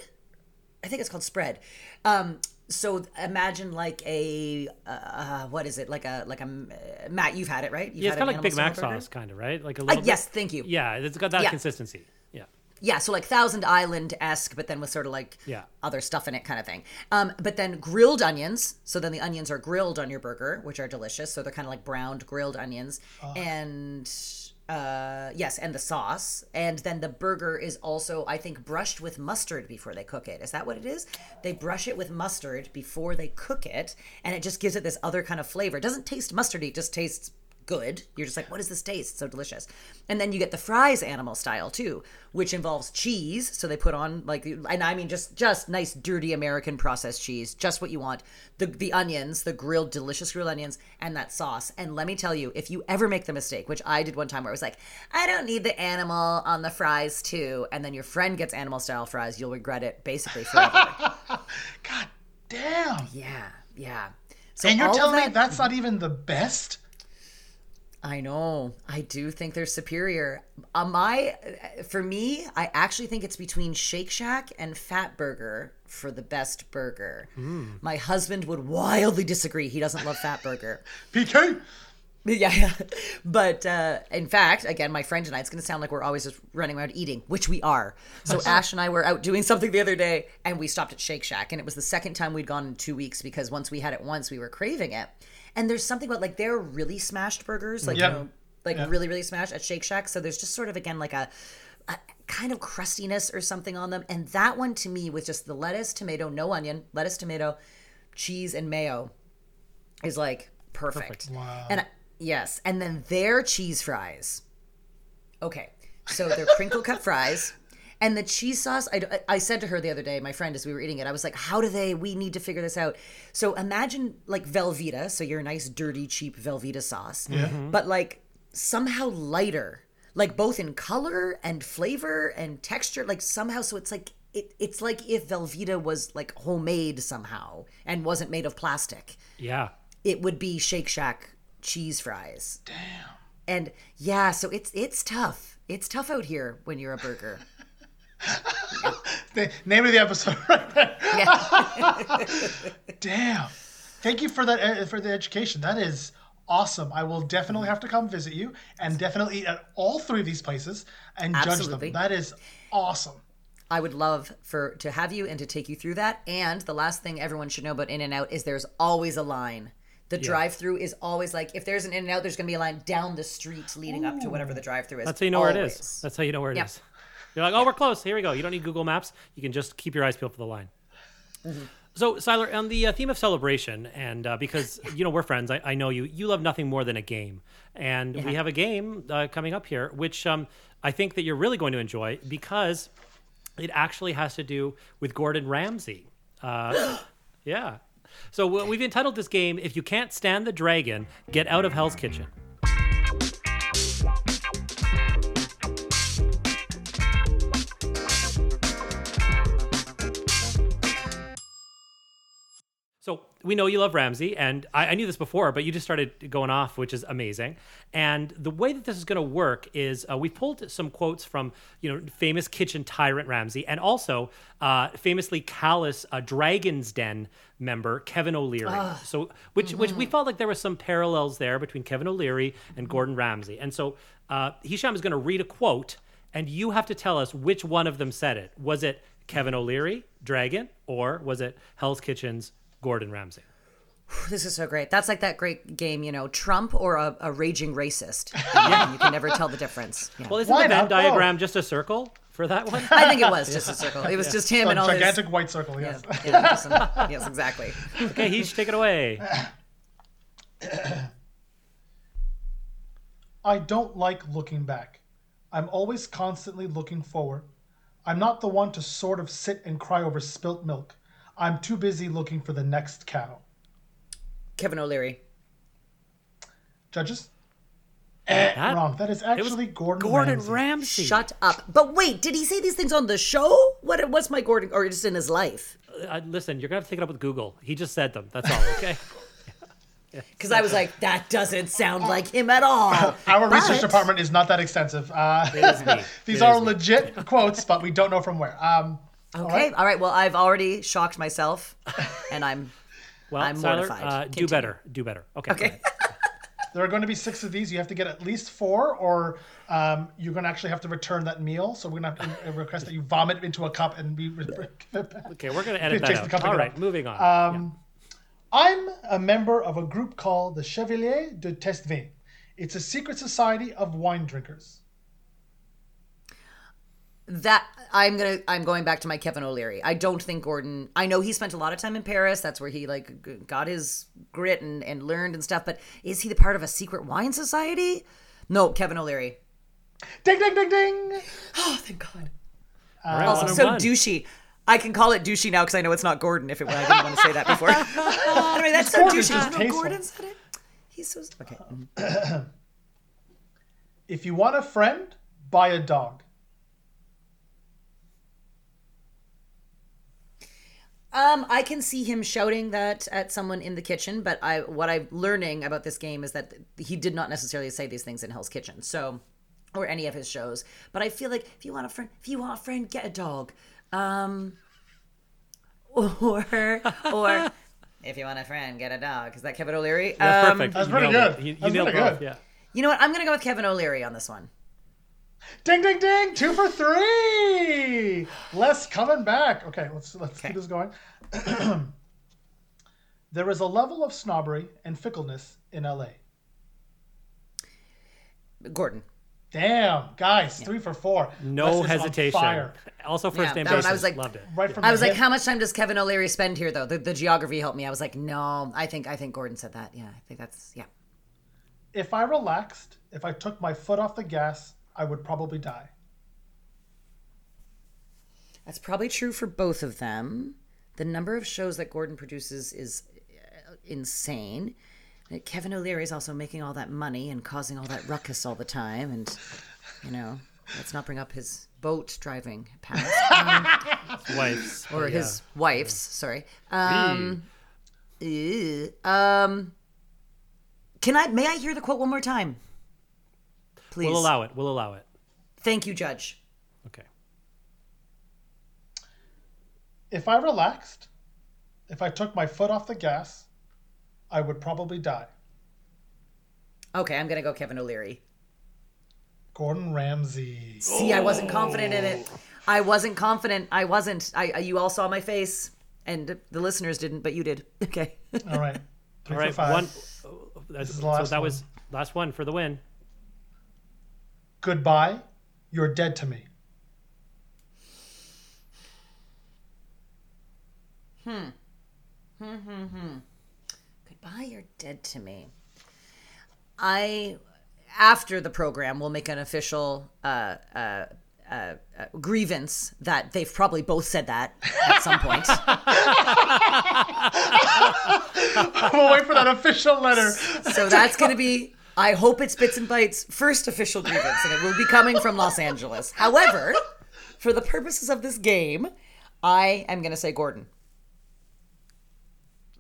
I think it's called spread. Um, so imagine like a uh, what is it like a like a uh, Matt? You've had it right? You've Yeah, it's had kind of like Big Mac burger? sauce, kind of right? Like a Uh, little. bit- yes, thank you. Yeah, it's got that Yeah. consistency. Yeah. Yeah, so like Thousand Island esque, but then with sort of like Yeah. other stuff in it, kind of thing. Um, but then grilled onions. So then the onions are grilled on your burger, which are delicious. So they're kind of like browned grilled onions, and uh, yes, and the sauce. And then the burger is also, I think, brushed with mustard before they cook it. Is that what it is? They brush it with mustard before they cook it, and it just gives it this other kind of flavor. It doesn't taste mustardy; it just tastes good. You're just like, what does this taste? It's so delicious. And then you get the fries animal style too, which involves cheese. So they put on like, and I mean just just nice dirty American processed cheese, just what you want. The the onions, the grilled delicious grilled onions, and that sauce. And let me tell you, if you ever make the mistake, which I did one time, where I was like, I don't need the animal on the fries too, and then your friend gets animal style fries, you'll regret it basically forever. (laughs) God damn. yeah, yeah. So And you're telling me that's not even the best? I know. I do think they're superior. Uh, my, for me, I actually think it's between Shake Shack and Fatburger for the best burger. My husband would wildly disagree. He doesn't love Fatburger. (laughs) PK? Yeah, yeah. But uh, in fact, again, my friend and I, it's going to sound like we're always just running around eating, which we are. So (laughs) Ash and I were out doing something the other day, and we stopped at Shake Shack, and it was the second time we'd gone in two weeks because once we had it once, we were craving it. And there's something about like they're really smashed burgers, like Yep. you know, like Yep. really, really smashed at Shake Shack. So there's just sort of again like a, a kind of crustiness or something on them. And that one to me with just the lettuce, tomato, no onion, lettuce, tomato, cheese, and mayo is like perfect. Wow. And I- yes, and then their cheese fries. Okay, so they're crinkle cut fries. And the cheese sauce, I, I said to her the other day, my friend, as we were eating it, I was like, how do they, we need to figure this out. So imagine like Velveeta, so your nice, dirty, cheap Velveeta sauce, mm-hmm. but like somehow lighter, like both in color and flavor and texture, like somehow, so it's like, it, it's like if Velveeta was like homemade somehow and wasn't made of plastic Yeah. it would be Shake Shack cheese fries. Damn. And yeah, so it's it's tough. It's tough out here when you're a burger. (laughs) The name of the episode right there. Yeah. (laughs) Damn. Thank you for that uh, for the education. That is awesome. I will definitely have to come visit you and definitely eat at all three of these places and judge them. That is awesome. I would love for to have you and to take you through that. And the last thing everyone should know about In and Out is there's always a line. The drive-through is always like if there's an In and Out, there's going to be a line down the street leading up to whatever the drive-through is. That's how you know where it is. That's how you know where it is. You're like, oh, we're close. Here we go. You don't need Google Maps. You can just keep your eyes peeled for the line. Mm-hmm. So, Seiler, on the uh, theme of celebration, and uh, because you know we're friends, I, I know you. You love nothing more than a game, and we have a game uh, coming up here, which um, I think that you're really going to enjoy because it actually has to do with Gordon Ramsay. Uh, (gasps) yeah. So we've entitled this game "If You Can't Stand the Dragon, Get Out of Hell's Kitchen." So we know you love Ramsay, and I, I knew this before, but you just started going off, which is amazing. And the way that this is going to work is uh, we pulled some quotes from you know famous kitchen tyrant Ramsay, and also uh, famously callous uh, Dragon's Den member Kevin O'Leary. So which which we felt like there were some parallels there between Kevin O'Leary and Gordon Ramsay. And so uh, Hisham is going to read a quote, and you have to tell us which one of them said it. Was it Kevin O'Leary, Dragon, or was it Hell's Kitchen's Gordon Ramsay? (sighs) This is so great. That's like that great game, you know, Trump or a, a raging racist. (laughs) yeah. You can never tell the difference. Yeah. Well, isn't Why the Venn not diagram just a circle for that one? I think it was just a (laughs) circle. It was just him A and all gigantic his. white circle, yes. yeah, just some- yes, exactly. (laughs) okay, Heesh, take it away. (coughs) I don't like looking back. I'm always constantly looking forward. I'm not the one to sort of sit and cry over spilt milk. I'm too busy looking for the next cow. Kevin O'Leary. Judges? Eh, That- wrong. That is actually Gordon, Gordon Ramsay. Ramsay. Shut up. But wait, did he say these things on the show? What? What's my Gordon? Or just in his life? Uh, listen, you're gonna have to take it up with Google. He just said them. That's all. Okay. (laughs) (laughs) Because I was like, that doesn't sound like him at all. (laughs) Our research department is not that extensive. Uh, It is me. these It are is me. legit quotes, but we don't know from where. Um, Okay. All right. Well, I've already shocked myself, and I'm. (laughs) Well, I'm Seiler, mortified. uh, do better. Do better. Okay. Okay. (laughs) there are going to be six of these. You have to get at least four, or um, you're going to actually have to return that meal. So we're going to have to request that you vomit into a cup and be. (laughs) Okay, we're gonna edit Takes that the cup out. and All go. right, moving on. Um, I'm a member of a group called the Chevalier de Tastevin. It's a secret society of wine drinkers. That I'm gonna. I'm going back to my Kevin O'Leary. I don't think Gordon. I know he spent a lot of time in Paris. That's where he like got his grit and, and learned and stuff. But is he the part of a secret wine society? No, Kevin O'Leary. Ding, ding, ding, ding. (gasps) Oh, thank God. All right, Also, so one. douchey. I can call it douchey now because I know it's not Gordon. If it, I didn't want to say that before. (laughs) anyway, that's so Gordon's douchey. just I know. Gordon said it. He's so okay. (clears throat) If you want a friend, buy a dog. Um, I can see him shouting that at someone in the kitchen, but I what I'm learning about this game is that he did not necessarily say these things in Hell's Kitchen, so or any of his shows. But I feel like if you want a friend, if you want a friend, get a dog. Um, or or if you want a friend, get a dog. Is that Kevin O'Leary? That's Um, perfect. That's pretty good. it. You, you That's nailed pretty both. good. Yeah. You know what? I'm gonna go with Kevin O'Leary on this one. Ding, ding, ding. Two for three. Les coming back. Okay, let's let's keep this going. (clears throat) there is a level of snobbery and fickleness in LA. Gordon. Damn, guys, three for four. No Les is on hesitation. fire. Also, first Yeah, name that one I was like- Loved it. Right from I the was like, hip. how much time does Kevin O'Leary spend here, though? The, the geography helped me. I was like, no, I think I think Gordon said that. Yeah, I think that's yeah. If I relaxed, if I took my foot off the gas, I would probably die. That's probably true for both of them. The number of shows that Gordon produces is uh, insane. Kevin O'Leary is also making all that money and causing all that ruckus all the time, and you know, let's not bring up his boat driving past (laughs) um, Wives. or Yeah. his wife's. Sorry. Um, um, can I? May I hear the quote one more time? Please. We'll allow it. We'll allow it. Thank you, Judge. Okay. If I relaxed, if I took my foot off the gas, I would probably die. Okay, I'm gonna go Kevin O'Leary. Gordon Ramsay. See, I wasn't confident in it. Oh. I wasn't confident. I wasn't. I I- you all saw my face, and the listeners didn't, but you did. (laughs) Okay. All right. Three (laughs) All right, five. one. Uh, uh, That's, is the so that one. was last one for the win. Goodbye. You're dead to me. Hmm. Hmm, hmm, hmm. Goodbye, you're dead to me. I, after the program, will make an official uh, uh, uh, uh, grievance that they've probably both said that at some point. (laughs) we'll wait for that official letter. so that's going to be. I hope it's Bits and Bites' first official grievance, and it will be coming from Los Angeles. However, for the purposes of this game, I am going to say Gordon.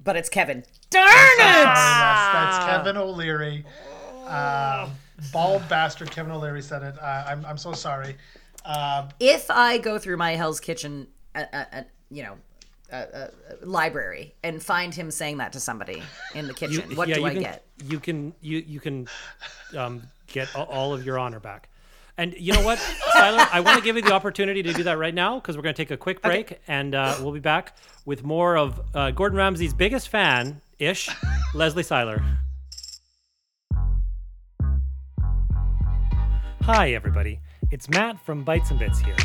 But it's Kevin. Darn Sorry, it! Les, that's Kevin O'Leary. Um, bald bastard Kevin O'Leary said it. Uh, I'm, I'm so sorry. Um, if I go through my Hell's Kitchen, uh, uh, uh, you know, uh, uh, library and find him saying that to somebody in the kitchen, what yeah, do you I can, get? You can you you can um, get all of your honor back. And you know what, (laughs) Tyler? I want to give you the opportunity to do that right now because we're going to take a quick break and uh, we'll be back with more of uh, Gordon Ramsay's biggest fan ish, Leslie Seiler. Hi, everybody. It's Matt from Bites and Bits here.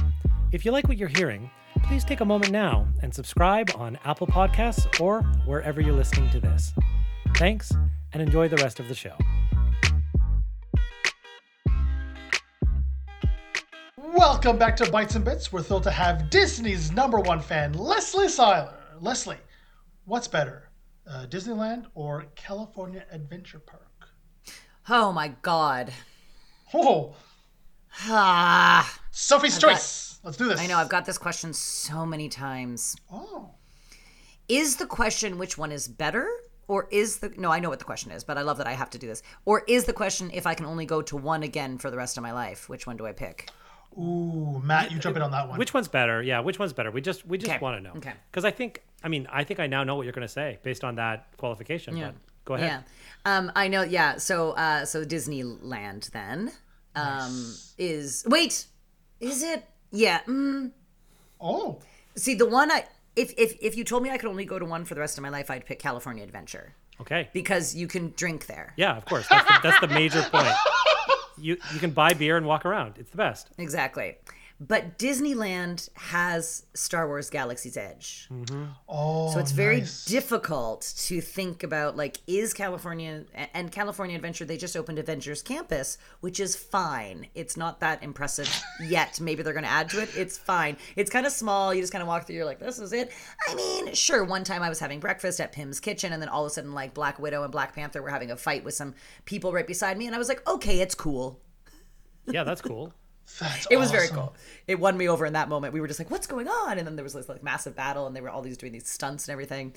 If you like what you're hearing, please take a moment now and subscribe on Apple Podcasts or wherever you're listening to this. Thanks, and enjoy the rest of the show. welcome back to Bites and Bits. We're thrilled to have Disney's number one fan, Leslie Seiler. Leslie, what's better, uh, Disneyland or California Adventure Park? Oh my God. Oh, Ah, Sophie's got- choice. Let's do this. I know I've got this question so many times. Oh, Is the question which one is better? Or is the no, I know what the question is, but I love that I have to do this. Or is the question if I can only go to one again for the rest of my life, which one do I pick? ooh, Matt, you jump in on that one. Which one's better? Yeah, which one's better? We just we just Okay, want to know. okay. Because I think I mean I think I now know what you're going to say based on that qualification. Yeah. But go ahead. Yeah. Um, I know. Yeah. So, uh, so Disneyland then um, is wait, is it? Yeah. Mm, oh, see, the one I if if if you told me I could only go to one for the rest of my life, I'd pick California Adventure Okay. because you can drink there. Yeah, of course. That's the, that's the major point. You you can buy beer and walk around. It's the best. Exactly. But Disneyland has Star Wars Galaxy's Edge. oh, So it's oh, very nice. difficult to think about like is California and California Adventure they just opened Avengers Campus, which is fine. It's not that impressive yet. Maybe they're going to add to it. It's fine. It's kind of small. You just kind of walk through you're like this is it. I mean, sure, one time I was having breakfast at Pym's Kitchen and then all of a sudden like Black Widow and Black Panther were having a fight with some people right beside me and I was like, "Okay, it's cool." Yeah, that's cool. (laughs) That's It was very cool. It won me over in that moment. We were just like, "What's going on?" And then there was this like massive battle, and they were all these doing these stunts and everything.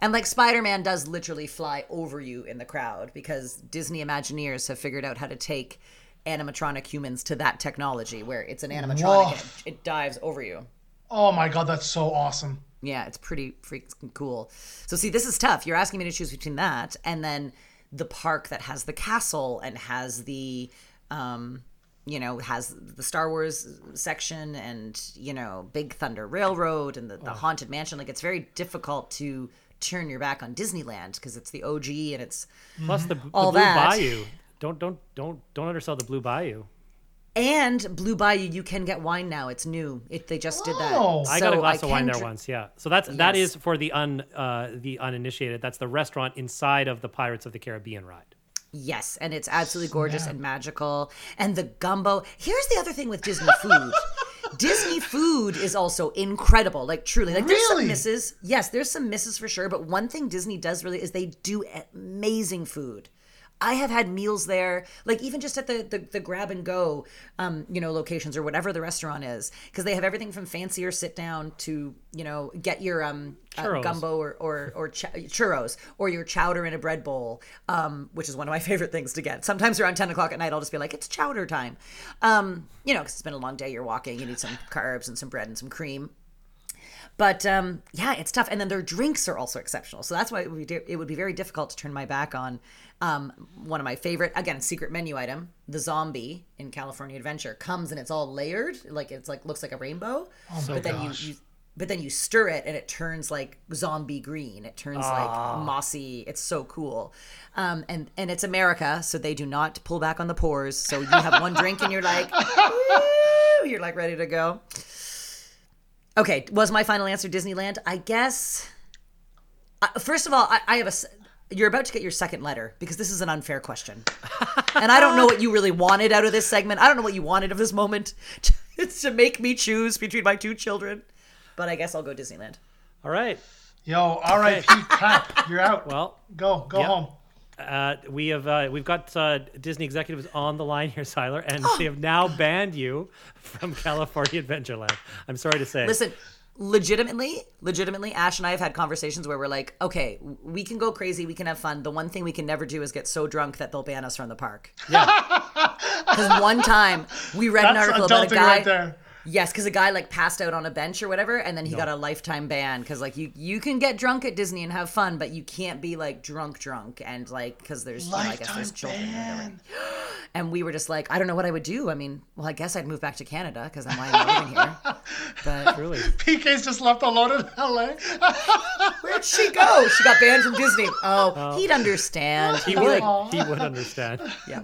And like Spider Man does literally fly over you in the crowd because Disney Imagineers have figured out how to take animatronic humans to that technology where it's an animatronic and it, it dives over you. Oh my god, that's so awesome. Yeah, it's pretty freaking cool. So see, this is tough. You're asking me to choose between that and then the park that has the castle and has the um you know, has the Star Wars section and, you know, Big Thunder Railroad and the, the Haunted Mansion. Like, it's very difficult to turn your back on Disneyland because it's the OG and it's. Plus the, the Blue that. Bayou. Don't don't don't don't undersell the Blue Bayou. And Blue Bayou, you can get wine now. It's new. It, they just did that. Oh. I got a So glass of wine there dr- once. Yeah. So that's that Yes. is for the un uh, the uninitiated. That's the restaurant inside of the Pirates of the Caribbean ride. Yes, and it's absolutely gorgeous and magical. And the gumbo. Here's the other thing with Disney food. (laughs) Disney food is also incredible. Like truly, like there's some misses. Yes, there's some misses for sure. But one thing Disney does really is they do amazing food. I have had meals there, like even just at the the, the grab and go, um, you know, locations or whatever the restaurant is, because they have everything from fancier sit down to you know get your um uh, gumbo or or, or ch- churros or your chowder in a bread bowl, um, which is one of my (laughs) favorite things to get. Sometimes around ten o'clock at night, I'll just be like, it's chowder time, um, you know, because it's been a long day. You're walking, you need some carbs and some bread and some cream. But um, yeah, it's tough. And then their drinks are also exceptional. So that's why it would be, it would be very difficult to turn my back on um, one of my favorite, again, secret menu item, the zombie in California Adventure comes and it's all layered, like it's like looks like a rainbow. but then you, you but then you stir it and it turns like zombie green. It turns like mossy. It's so cool. Um, and and it's America, so they do not pull back on the pores. So you have one drink and you're like, (laughs) "Woo," you're like ready to go. Okay, was my final answer Disneyland? I guess. Uh, first of all, I, I have a. You're about to get your second letter because this is an unfair question, (laughs) and I don't know what you really wanted out of this segment. I don't know what you wanted of this moment to, (laughs) to make me choose between my two children, but I guess I'll go Disneyland. All right. Yo, R.I.P. Cap, you're out. Well, go, go Yep. home. Uh, we have uh, we've got uh, Disney executives on the line here, Seiler, and they have now banned you from California Adventureland. I'm sorry to say. Listen, legitimately, legitimately, Ash and I have had conversations where we're like, okay, we can go crazy, we can have fun. The one thing we can never do is get so drunk that they'll ban us from the park. Yeah. (laughs) Because one time we read an article about a guy. right there. Yes, because a guy like passed out on a bench or whatever, and then he got a lifetime ban. Because like you, you can get drunk at Disney and have fun, but you can't be like drunk, drunk, and like because there's, you know, I guess there's children. or ban. (gasps) And we were just like, I don't know what I would do. I mean, well, I guess I'd move back to Canada because I'm why I'm living here. (laughs) But Truly. PK's just left alone in LA. (laughs) where'd she go? She got banned from Disney. Oh, oh. he'd understand. He He'd be like, He would understand. (laughs) yeah.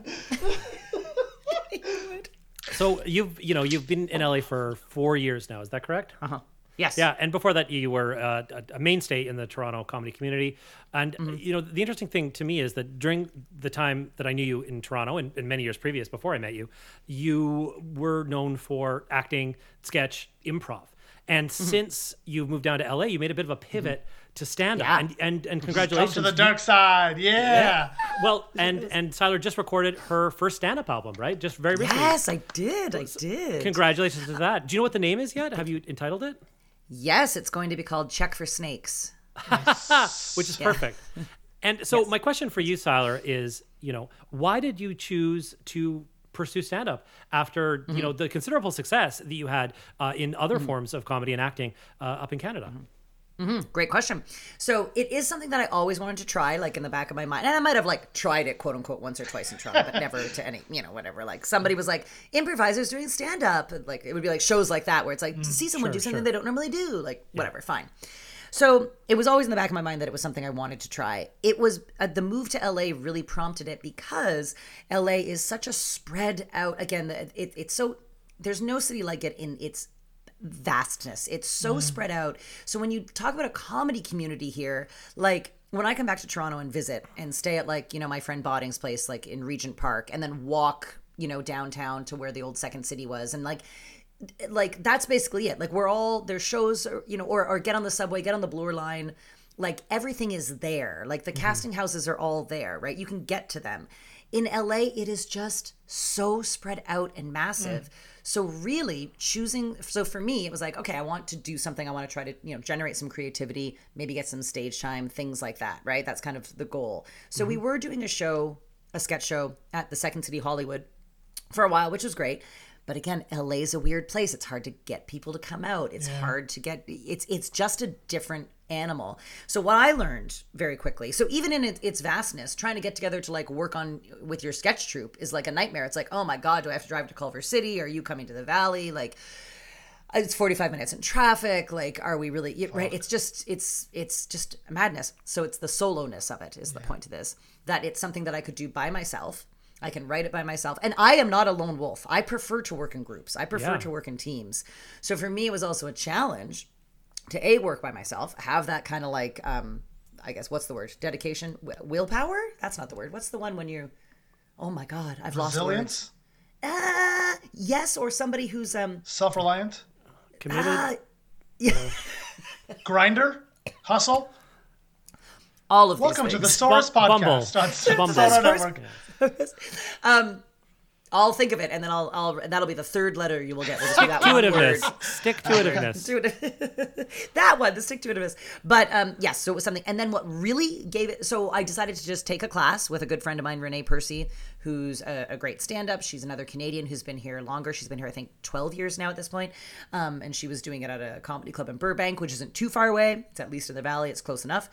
So you've you know you've been in LA for four years now. Is that correct? Uh-huh. Yes. Yeah, and before that, you were uh, a- a mainstay in the Toronto comedy community. And Mm-hmm. you know, the interesting thing to me is that during the time that I knew you in Toronto, and, and many years previous before I met you, you were known for acting, sketch, improv. And Mm-hmm. since you've moved down to LA, you made a bit of a pivot to stand up. Yeah. And, and and Come congratulations. to the dark side. Yeah. well, (laughs) and and Tyler just recorded her first stand up album, right? Just very recently. Yes, I did. I did. Congratulations to that. Do you know what the name is yet? Have you entitled it? Yes, it's going to be called Check for Snakes. (laughs) which is perfect. And so my question for you, Seiler, is you know why did you choose to pursue stand up after Mm-hmm. you know the considerable success that you had uh, in other forms of comedy and acting uh, up in Canada? Great question. So it is something that I always wanted to try, like in the back of my mind. And I might have like tried it, quote unquote, once or twice in Toronto, but (laughs) never to any, you know, whatever. Like somebody was like, improvisers doing stand up. Like it would be like shows like that where it's like to see someone do something they don't normally do. Like whatever, fine. So it was always in the back of my mind that it was something I wanted to try. It was uh, the move to LA really prompted it because LA is such a spread out. Again, it, it's so there's no city like it in its vastness. It's so mm. spread out. So when you talk about a comedy community here, like when I come back to Toronto and visit and stay at like, you know, my friend Bodding's place, like in Regent Park, and then walk, you know, downtown to where the old second city was. And like, like that's basically it. Like we're all there's shows, or, you know, or or get on the subway, get on the Bloor line. Like everything is there. Like the mm-hmm. casting houses are all there, right? You can get to them. In LA, it is just so spread out and massive. Mm. So really choosing so for me it was like okay I want to do something I want to try to you know generate some creativity maybe get some stage time things like that right that's kind of the goal so we mm-hmm. were doing a show a sketch show at the Second City Hollywood for a while, which was great. But again, LA is a weird place. It's hard to get people to come out. It's hard to get it's it's just a different animal. So what I learned very quickly. So even in its vastness, trying to get together to like work on with your sketch troupe is like a nightmare. It's like, "Oh my god, do I have to drive to Culver City? Are you coming to the valley?" Like it's 45 minutes in traffic like are we really you- right it's just it's it's just madness so it's the soloness of it is the point of this that it's something that i could do by myself i can write it by myself and i am not a lone wolf i prefer to work in groups i prefer Yeah. to work in teams so for me it was also a challenge to a work by myself have that kind of like um i guess what's the word dedication willpower that's not the word what's the one when you oh my god i've lost words Resilience, uh, yes or somebody who's um self-reliant, Committed. uh, yeah (laughs) grinder, hustle. all of Welcome these to the things. Source Bum- Bumble. podcast (laughs) on Bumble. Source Source- Network. (laughs) I'll think of it, and then I'll, I'll that'll be the third letter you will get. Will that word. Stick-to-itiveness. Stick-to-itiveness. It- (laughs) that one, the stick to itiveness. But um, yes, so it was something. And then what really gave it, so I decided to just take a class with a good friend of mine, Renee Percy, who's a, a great stand up. She's another Canadian who's been here longer. She's been here, I think, 12 years now at this point. Um, and she was doing it at a comedy club in Burbank, which isn't too far away. It's at least in the valley, it's close enough.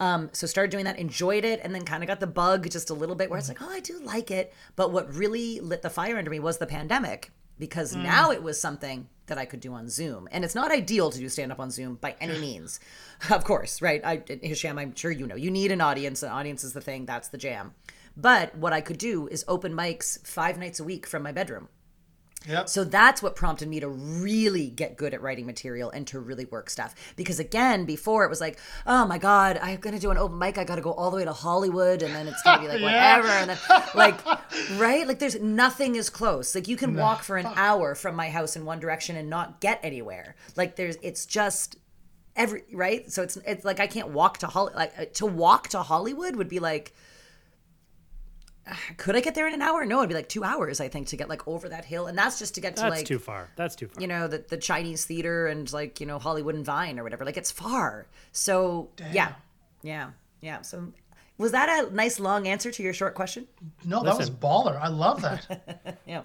Um, so started doing that, enjoyed it, and then kind of got the bug just a little bit where it's like, oh, I do like it. But what really lit the fire under me was the pandemic because now it was something that I could do on Zoom. And it's not ideal to do stand up on Zoom by any means. (laughs) Of course, right? I Hisham, I'm sure you know. You need an audience. An audience is the thing. That's the jam. But what I could do is open mics 5 nights a week from my bedroom. Yep. So that's what prompted me to really get good at writing material and to really work stuff. Because again, before it was like, oh my God, I'm going to do an open mic. I got to go all the way to Hollywood and then it's going to be like (laughs) Yeah. whatever. And then, like, right? Like, there's nothing is close. Like, you can walk for an hour from my house in one direction and not get anywhere. Like, there's, it's just every, right? So it's, it's like I can't walk to Hollywood. Like, uh, to walk to Hollywood would be like, (sighs) could I get there in an hour? No, it'd be like two hours, I think, to get like over that hill. And that's just to get to That's like too far. That's too far. you know, the, the Chinese theater and like, you know, Hollywood and Vine or whatever. Like it's far. So yeah. Yeah. Yeah. So was that a nice long answer to your short question? No, that was baller. I love that. (laughs) Yeah.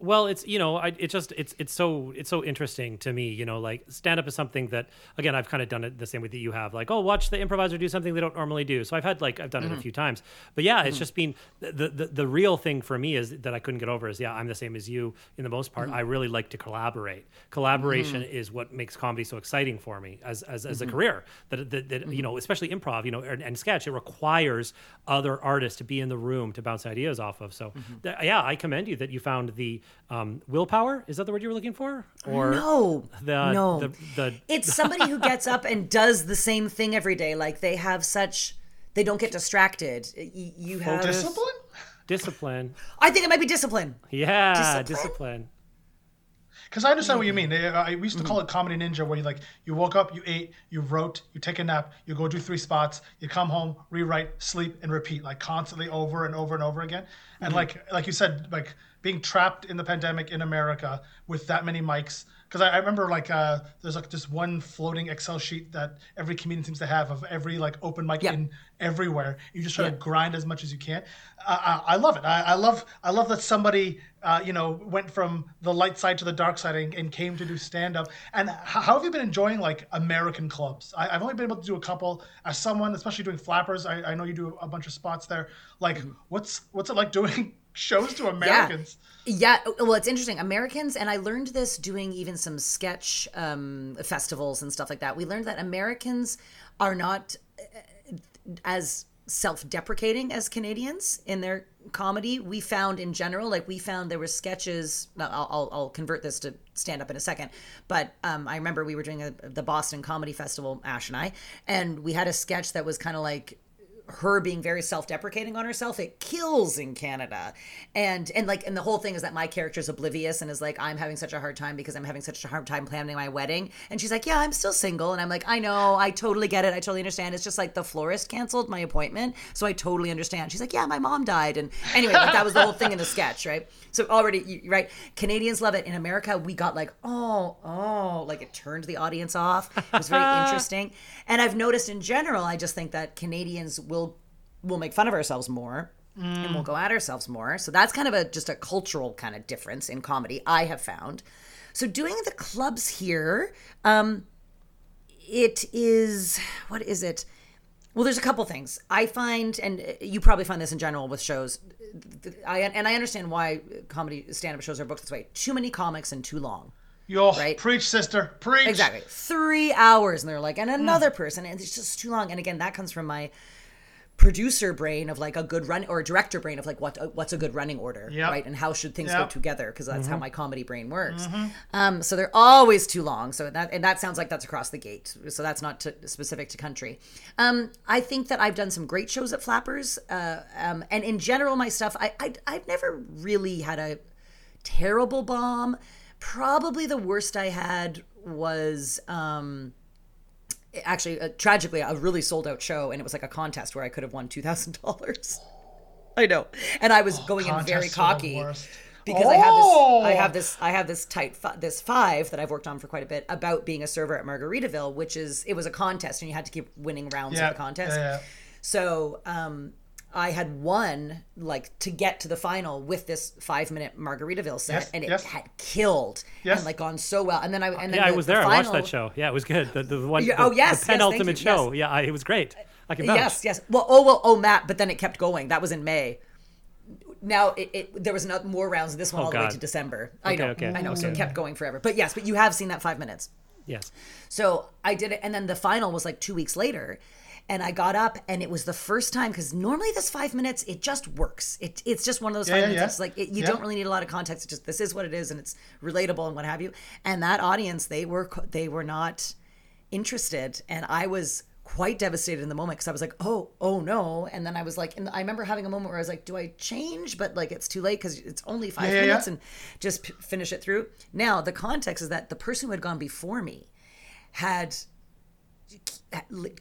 Well, it's you know, I, it just it's it's so it's so interesting to me. You know, like stand up is something that again I've kind of done it the same way that you have. Like, oh, watch the improviser do something they don't normally do. So I've had like I've done it a mm-hmm. few times. But yeah, it's mm-hmm. just been the, the the real thing for me is that I couldn't get over is yeah I'm the same as you in the most part. Mm-hmm. I really like to collaborate. Collaboration is what makes comedy so exciting for me as as, as a career. That, that, that you know, especially improv, you know, and, and sketch, it requires other artists to be in the room to bounce ideas off of. So th- yeah, I commend you that you found the um, willpower. Is that the word you were looking for? Or No. the no. the, the it's (laughs) somebody who gets up and does the same thing every day. Like they have such, they don't get distracted. Y- You have, Discipline? discipline. I think it might be discipline. Yeah, Discipline? discipline. Because I understand what you mean. Uh, I, we used to call it comedy ninja, where you like you woke up, you ate, you wrote, you take a nap, you go do three spots, you come home, rewrite, sleep, and repeat, like constantly over and over and over again. And like like you said, like being trapped in the pandemic in America with that many mics. Because I, I remember like uh, there's like this one floating Excel sheet that every comedian seems to have of every like open mic Yeah. in everywhere. You just try to grind as much as you can. Uh, I, I love it. I, I love I love that somebody uh, you know went from the light side to the dark side and, and came to do stand up. And h- how have you been enjoying like American clubs? I, I've only been able to do a couple. As someone, especially doing flappers, I, I know you do a bunch of spots there. Like, what's what's it like doing shows to Americans? Yeah, yeah. well, it's interesting. Americans, and I learned this doing even some sketch um, festivals and stuff like that. We learned that Americans are not uh, as self-deprecating as Canadians in their comedy. We found in general, like we found there were sketches. I'll, I'll, I'll convert this to stand up in a second, but um, I remember we were doing a, the Boston Comedy Festival, Ash and I, and we had a sketch that was kind of like her being very self-deprecating on herself it kills in canada. And and like and the whole thing is that my character is oblivious and is like i'm having such a hard time because i'm having such a hard time planning my wedding. And she's like yeah i'm still single. And i'm like i know i totally get it i totally understand. It's just like the florist canceled my appointment so i totally understand. She's like yeah my mom died. And anyway like that was the whole thing in the sketch right? So already right canadians love it. In america we got like oh oh like it turned the audience off. It was very (laughs) interesting. And i've noticed in general i just think that canadians will will make fun of ourselves more and we'll go at ourselves more so that's kind of a just a cultural kind of difference in comedy i have found so doing the clubs here um it is what is it well there's a couple things i find and you probably find this in general with shows I, and i understand why comedy stand-up shows are booked this way too many comics and too long Yo, Right. preach, sister, preach. Exactly. Three hours. And they're like, and another person. And it's just too long. And again, that comes from my producer brain of like a good run or a director brain of like what what's a good running order Yep. right? And how should things Yep. go together because that's how my comedy brain works. Um so they're always too long so that and that sounds like that's across the gate so that's not to, specific to country. Um i think that i've done some great shows at flappers uh um and in general my stuff i, I i've never really had a terrible bomb. Probably the worst i had was um actually uh, tragically a really sold out show and it was like a contest where i could have won $2000 (laughs) i know and i was (gasps) going in very Contests are the cocky because I have this I Oh. have this I have this tight fi- this five that I've worked on for quite a bit about being a server at Margaritaville, which is it was a contest and you had to keep winning rounds Yeah, of the contest. yeah, yeah. So um, I had won like to get to the final with this five minute Margaritaville set, Yes, and it yes. had killed Yes. and like gone so well. And then I and then Yeah, I the- was the there. I watched that show. Yeah, it was good. The, the (laughs) one. Yeah, the, oh, yes, the penultimate you, show. yes. Yeah, I, it was great. I can vouch. Yes, yes. Well, oh well, oh Matt, but then it kept going. That was in May. Now it, it there was not more rounds. This one Oh, all the way to December. I know, okay, I know. So it kept going forever. But yes, but you have seen that five minutes. Yes. So I did it, and then the final was like two weeks later. And I got up, and it was the first time because normally this five minutes it just works. It, it's just one of those Yeah, five yeah, minutes. yeah. Like it, you don't really need a lot of context. It's just this is what it is, and it's relatable and what have you. And that audience, they were they were not interested, and I was quite devastated in the moment because I was like, oh, oh no. And then I was like, and I remember having a moment where I was like, do I change? But like it's too late because it's only five yeah, minutes, yeah. and just p- finish it through. Now the context is that the person who had gone before me had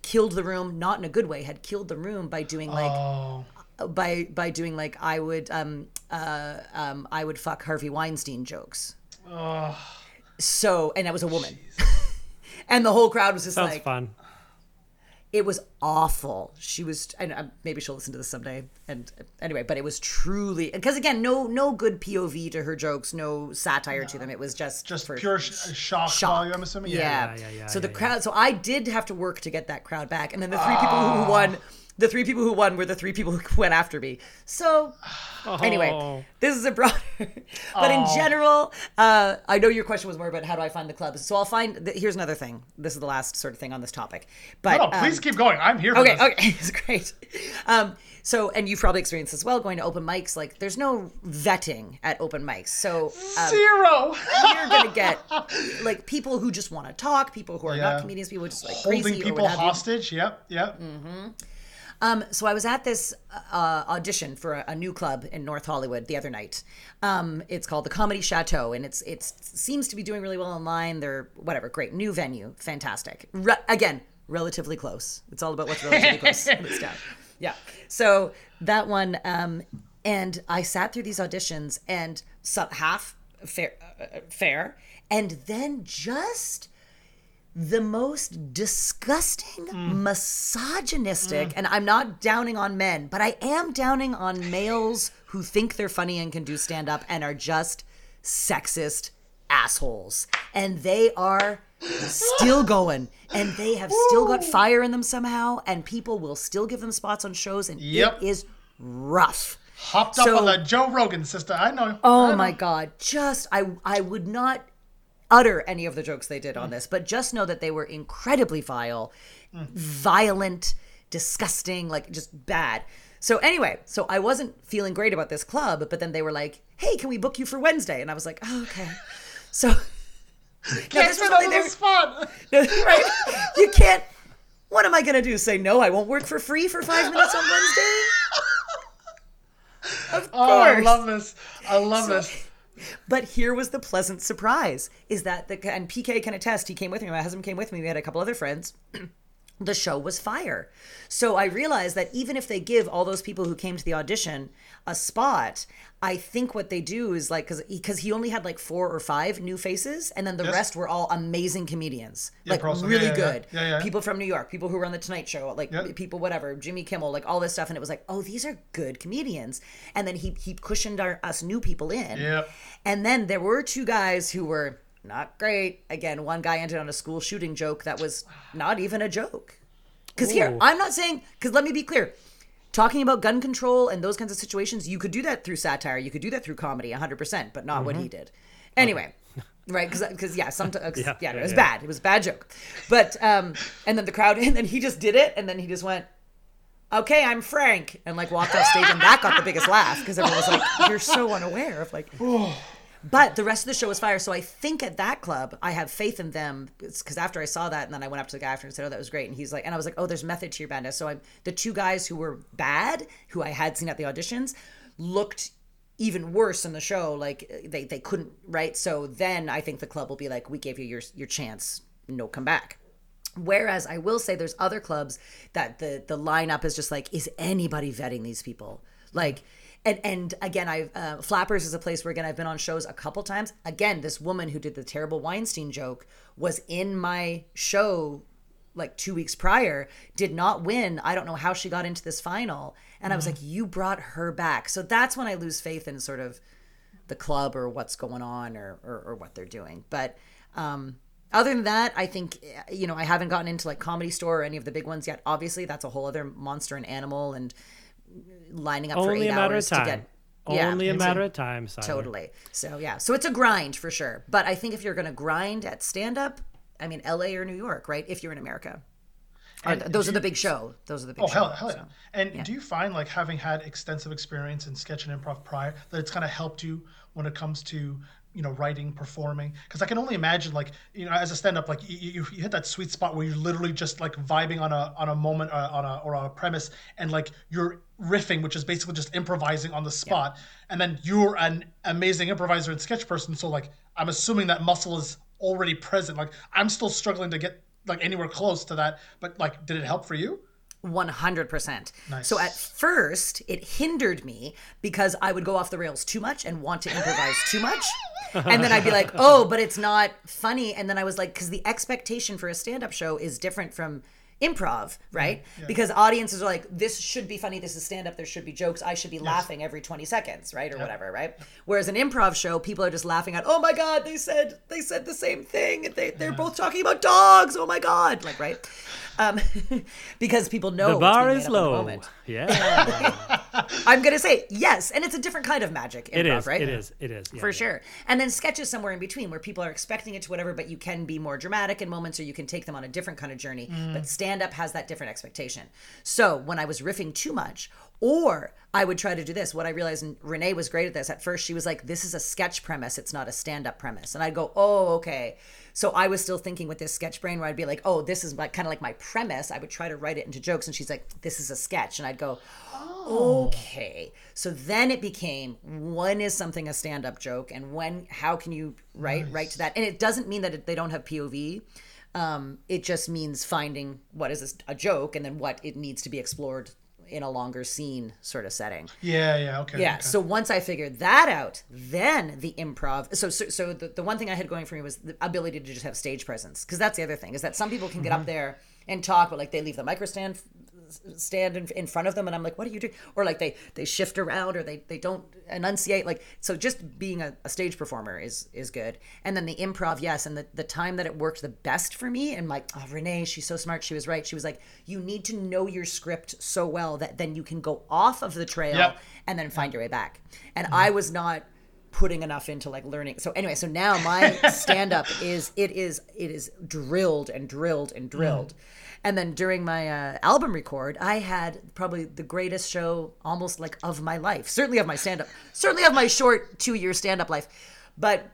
killed the room not in a good way had killed the room by doing like Oh, by by doing like i would um uh um i would fuck harvey weinstein jokes Oh. so and that was a woman (laughs) and the whole crowd was just Sounds like fun. It was awful she was and uh, maybe she'll listen to this someday and uh, anyway but it was truly because again no no good pov to her jokes no satire to them it was just just for pure sh- shock, shock. value. I'm assuming. Yeah. yeah, yeah, so the yeah, crowd. So I did have to work to get that crowd back, and then the three people who won. The three people who won were the three people who (laughs) went after me. So, anyway, Oh. this is a broader. (laughs) but in general, uh, I know your question was more about how do I find the clubs. So I'll find. Here's another thing. This is the last sort of thing on this topic. But No, please um, keep going. I'm here for Okay, this. okay, (laughs) it's great. Um, so, and you've probably experienced as well, going to open mics. Like, there's no vetting at open mics. So, um, Zero. you're gonna get like people who just want to talk, people who are Yeah. not comedians, people who just like Holding crazy people what have you. hostage. Yep, yep. Um, so I was at this uh, audition for a, a new club in North Hollywood the other night. Um, it's called the Comedy Chateau, and it's it seems to be doing really well online. They're whatever, great new venue, fantastic. Re- again, relatively close. It's all about what's relatively close this (laughs) town. Yeah. So that one, um, and I sat through these auditions, and some, half fair, uh, fair, and then just the most disgusting, mm. misogynistic, mm. and I'm not downing on men, but I am downing on males who think they're funny and can do stand up and are just sexist assholes. And they are still going and they have still got fire in them somehow and people will still give them spots on shows and Yep. it is rough. Hopped up on the Joe Rogan sister. I know. Oh I Oh know. my god, just I I would not utter any of the jokes they did on mm. this, but just know that they were incredibly vile, mm. violent, disgusting, like just bad. So anyway, so I wasn't feeling great about this club, but then they were like, "Hey, can we book you for Wednesday?" And I was like, oh, "Okay." (laughs) So (laughs) Can't this was only their- spot. (laughs) right? You can't. What am I gonna do? Say no? I won't work for free for five minutes on Wednesday? Of Oh, I love this. I love this. But here was the pleasant surprise: is that the and PK can attest. He came with me. My husband came with me. We had a couple other friends. (clears throat) the show was fire. So I realized that even if they give all those people who came to the audition a spot, I think what they do is like because because he only had like four or five new faces, and then the Yes. rest were all amazing comedians, like pros. Really yeah, yeah. good. Yeah, yeah. People from New York, people who were on the Tonight Show, like Yeah. people whatever, Jimmy Kimmel, like all this stuff, and it was like, oh, these are good comedians. And then he he cushioned our, us new people in. Yep. And then there were two guys who were not great. Again, one guy ended on a school shooting joke that was not even a joke. Because here, I'm not saying, because let me be clear. Talking about gun control and those kinds of situations, you could do that through satire. You could do that through comedy 100%, but not what he did. Anyway, (laughs) right? Because, yeah, sometimes, yeah, Yeah, yeah, it was yeah. bad. It was a bad joke. But, um, and then the crowd, (laughs) and then he just did it, and then he just went, okay, I'm Frank, and like walked off stage, and that got the biggest laugh because everyone was like, you're so unaware of like. (sighs) (sighs) But the rest of the show was fire. So I think at that club, I have faith in them because after I saw that, and then I went up to the guy after and said, "Oh, that was great." And he's like, and I was like, "Oh, there's method to your madness." So I'm the two guys who were bad, who I had seen at the auditions, looked even worse in the show. Like they they couldn't right. So then I think the club will be like, "We gave you your your chance. No, come back." Whereas I will say there's other clubs that the the lineup is just like, is anybody vetting these people? Like and and again, I uh, Flappers is a place where again I've been on shows a couple times. Again, this woman who did the terrible Weinstein joke was in my show like two weeks prior, did not win. I don't know how she got into this final, and I was like, you brought her back. So that's when I lose faith in sort of the club or what's going on or or, or what they're doing. But um, other than that, I think you know I haven't gotten into like Comedy Store or any of the big ones yet. Obviously, that's a whole other monster and animal and lining up for Only eight a matter of hours to time. get. Yeah, Only a it's matter of time. Seiler. Totally. So yeah, so it's a grind for sure. But I think if you're going to grind at stand up, I mean L.A. or New York, right? If you're in America, Or And those do are the big show. Those are the big. Oh show, hell, hell yeah! so. And do you find like having had extensive experience in sketch and improv prior that it's kind of helped you when it comes to you know writing, performing? Because I can only imagine like you know as a stand-up like you, you, you hit that sweet spot where you're literally just like vibing on a on a moment uh, on a or on a premise and like you're riffing, which is basically just improvising on the spot, and then you're an amazing improviser and sketch person. So like I'm assuming that muscle is already present. Like I'm still struggling to get like anywhere close to that, but like did it help for you? 100%. Nice. So at first, it hindered me because I would go off the rails too much and want to improvise too much. And then I'd be like, oh, but it's not funny. And then I was like, because the expectation for a stand up show is different from improv, right? Because audiences are like, this should be funny. This is stand up. There should be jokes. I should be laughing every 20 seconds, right? Or whatever, right? Whereas an improv show, people are just laughing at, oh my God, they said, they said the same thing. They, they're both talking about dogs. Oh my God. Like, right? Um, (laughs) because people know The bar is made up in the low. moment. Yeah, (laughs) I'm gonna say yes, and it's a different kind of magic. Improv, it is. right? It is. It is. Yeah, for yeah. sure. And then sketches somewhere in between where people are expecting it to whatever, but you can be more dramatic in moments or you can take them on a different kind of journey. But stand up has that different expectation. So when I was riffing too much, or I would try to do this, what I realized, and Renee was great at this. At first, she was like, This is a sketch premise, it's not a stand up premise. And I'd go, Oh, okay. So I was still thinking with this sketch brain where I'd be like, Oh, this is like kind of like my premise. I would try to write it into jokes. And she's like, This is a sketch. And I'd go, oh. okay so then it became when is something a stand-up joke and when how can you write write to that and it doesn't mean that it, they don't have pov um, it just means finding what is this, a joke and then what it needs to be explored in a longer scene sort of setting Yeah, yeah, okay. yeah. okay. So once I figured that out, then the improv. So so, so the, the one thing I had going for me was the ability to just have stage presence. Because that's the other thing is that some people can get up there and talk, but like they leave the micro stand stand in, in front of them and i'm like what are you doing or like they they shift around or they they don't enunciate like so just being a, a stage performer is is good. And then the improv yes and the, the time that it worked the best for me and like oh renee she's so smart she was right. She was like you need to know your script so well that then you can go off of the trail Yep. and then find your way back. And mm-hmm. i was not putting enough into like learning. So anyway so now my (laughs) stand up is it is it is drilled and drilled and drilled mm-hmm. And then during my uh, album record i had probably the greatest show almost like of my life certainly of my stand up certainly of my short two year stand up life but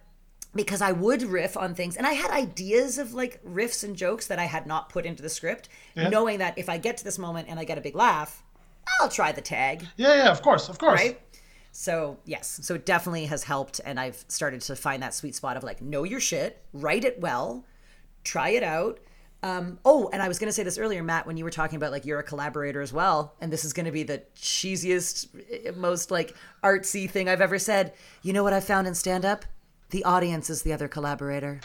because I would riff on things and I had ideas of like riffs and jokes that I had not put into the script, knowing that if I get to this moment and I get a big laugh, I'll try the tag yeah, yeah, of course, of course. right? So yes, so it definitely has helped, and I've started to find that sweet spot of like know your shit, write it well, try it out. Um, oh, and I was going to say this earlier, Matt, when you were talking about like you're a collaborator as well, and this is going to be the cheesiest, eh, most like artsy thing I've ever said. You know what I found in stand up? The audience is the other collaborator.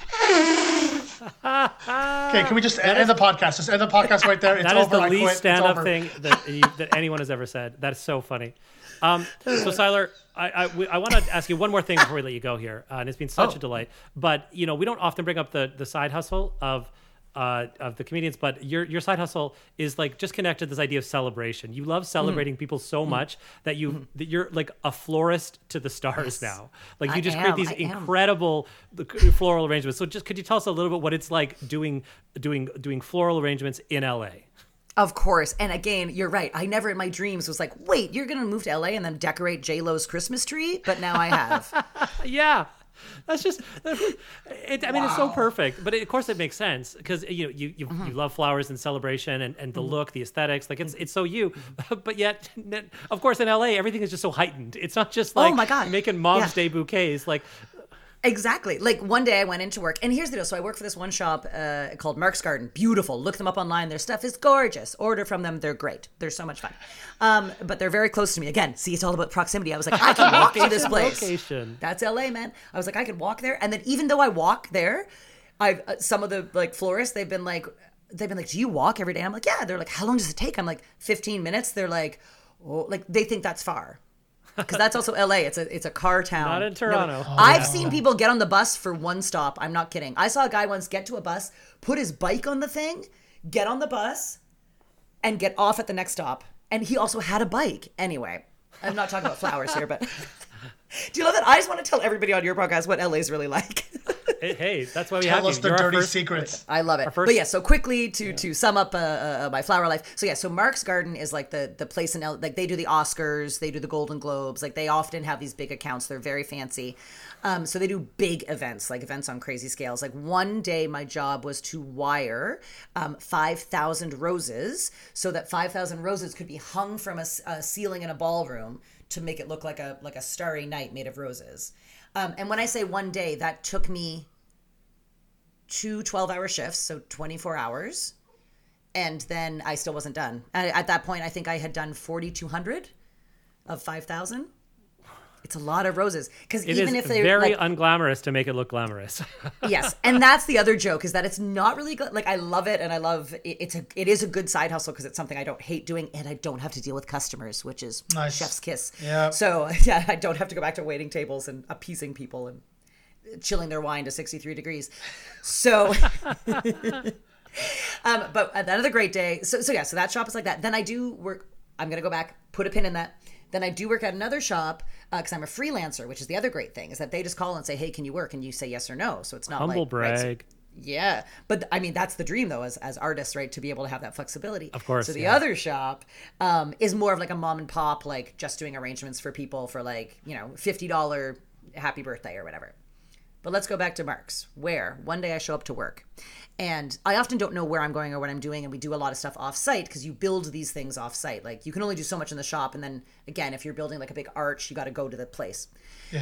Okay, can we just end the podcast? Just end the podcast right there. It's That is over. the I least It's stand-up thing that (laughs) you, that anyone has ever said. That is so funny. Um, so, Seiler, I, I, I want to ask you one more thing before we let you go here, uh, and it's been such Oh. a delight. But you know, we don't often bring up the the side hustle of. Uh, of the comedians, but your your side hustle is like just connected to this idea of celebration. You love celebrating Mm-hmm. people so much that you that you're like a florist to the stars now. Like you just am, create these I incredible the floral arrangements. So just could you tell us a little bit what it's like doing doing doing floral arrangements in LA? Of course. And again, you're right. I never in my dreams was like, wait, you're going to move to LA and then decorate J Lo's Christmas tree? But now I have. (laughs) Yeah. That's just, it, I mean, it's so perfect, but it, of course it makes sense because you know you you, Mm-hmm. you love flowers and celebration and, and the look, the aesthetics, like it's it's so you, Mm-hmm. (laughs) but yet, of course, in LA everything is just so heightened. It's not just like Oh my God. making mom's Yeah. day bouquets. Like, Exactly. Like one day I went into work, and here's the deal. So I work for this one shop uh, called Mark's Garden. Beautiful. Look them up online. Their stuff is gorgeous. Order from them. They're great. They're so much fun. Um, but they're very close to me. Again, see, it's all about proximity. I was like, I can walk to this (laughs) place. Location. That's LA, man. I was like, I could walk there, and then even though I walk there, I've uh, some of the like florists. They've been like, they've been like, do you walk every day? I'm like, yeah. They're like, how long does it take? I'm like, 15 minutes. They're like, oh, like they think that's far. Because that's also LA. It's a it's a car town. Not in Toronto. Oh, I've seen people get on the bus for one stop. I'm not kidding. I saw a guy once get to a bus, put his bike on the thing, get on the bus, and get off at the next stop. And he also had a bike. Anyway, I'm not talking about flowers here, but (laughs) do you know that I just want to tell everybody on your podcast what LA is really like? (laughs) Hey, hey, that's why we Tell have us you. the You're dirty first- secrets. (laughs) I love it. Our first- but yeah, so quickly to to sum up uh, uh, my flower life. So yeah, so Mark's Garden is like the the place in L- like they do the Oscars, they do the Golden Globes. Like they often have these big accounts. They're very fancy. Um, so they do big events, like events on crazy scales. Like one day, my job was to wire um, five thousand roses, so that five thousand roses could be hung from a ceiling in a ballroom to make it look like a like a starry night made of roses. Um, and when I say one day, that took me two 12 hour shifts, so 24 hours. And then I still wasn't done. And At that point, I think I had done 4,200 of 5,000. It's a lot of roses. Because It even is if they're very like, unglamorous to make it look glamorous. (laughs) yes, and that's the other joke is that it's not really good. Like I love it, and I love it, it's a it is a good side hustle because it's something I don't hate doing, and I don't have to deal with customers, which is Nice. chef's kiss. Yeah. So (laughs) yeah, I don't have to go back to waiting tables and appeasing people and chilling their wine to sixty three degrees. So. (laughs) um, but another great day. So so yeah, so that shop is like that. Then I do work. I'm gonna go back, put a pin in that. Then I do work at another shop because I'm a freelancer, which is the other great thing is that they just call and say, "Hey, can you work?" and you say yes or no. So it's not Humble like right, so- brag. yeah, but I mean that's the dream though, as as artists, right, to be able to have that flexibility. Of course, So the yeah. other shop um, is more of like a mom and pop, like just doing arrangements for people for like you know fifty dollar happy birthday or whatever. But let's go back to Mark's, where one day I show up to work. And I often don't know where I'm going or what I'm doing. And we do a lot of stuff off site because you build these things off site. Like you can only do so much in the shop. And then again, if you're building like a big arch, you got to go to the place.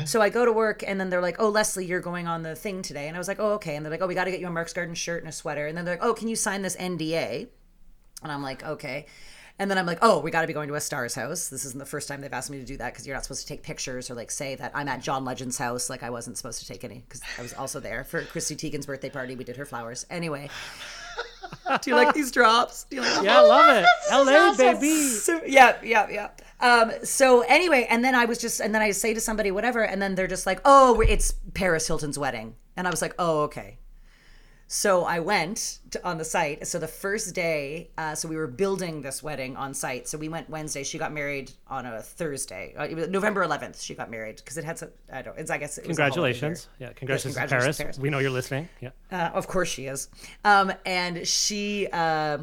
So I go to work and then they're like, oh, Leslie, you're going on the thing today. And I was like, oh, okay. And they're like, oh, we got to get you a Mark's Garden shirt and a sweater. And then they're like, oh, can you sign this NDA? And I'm like, okay. And then I'm like, oh, we got to be going to a star's house. This isn't the first time they've asked me to do that because you're not supposed to take pictures or like say that I'm at John Legend's house. Like I wasn't supposed to take any because I was also there for Chrissy Teigen's birthday party. We did her flowers. Anyway, (laughs) do you like these drops? Do you like Yeah, I love it. (laughs) LA, baby. so, yeah, yeah, yeah. Um, so anyway, and then I was just, and then I say to somebody, whatever, and then they're just like, oh, it's Paris Hilton's wedding. And I was like, oh, okay. So I went to, on the site. So the first day, uh, so we were building this wedding on site. So we went Wednesday. She got married on a Thursday. Uh, it was November 11th. She got married because it had some. I don't. It's I guess. It was a holiday Congratulations. Yeah, congratulations, congratulations to Paris. Paris. We know you're listening. Yeah. Uh, of course she is. Um, and she, uh,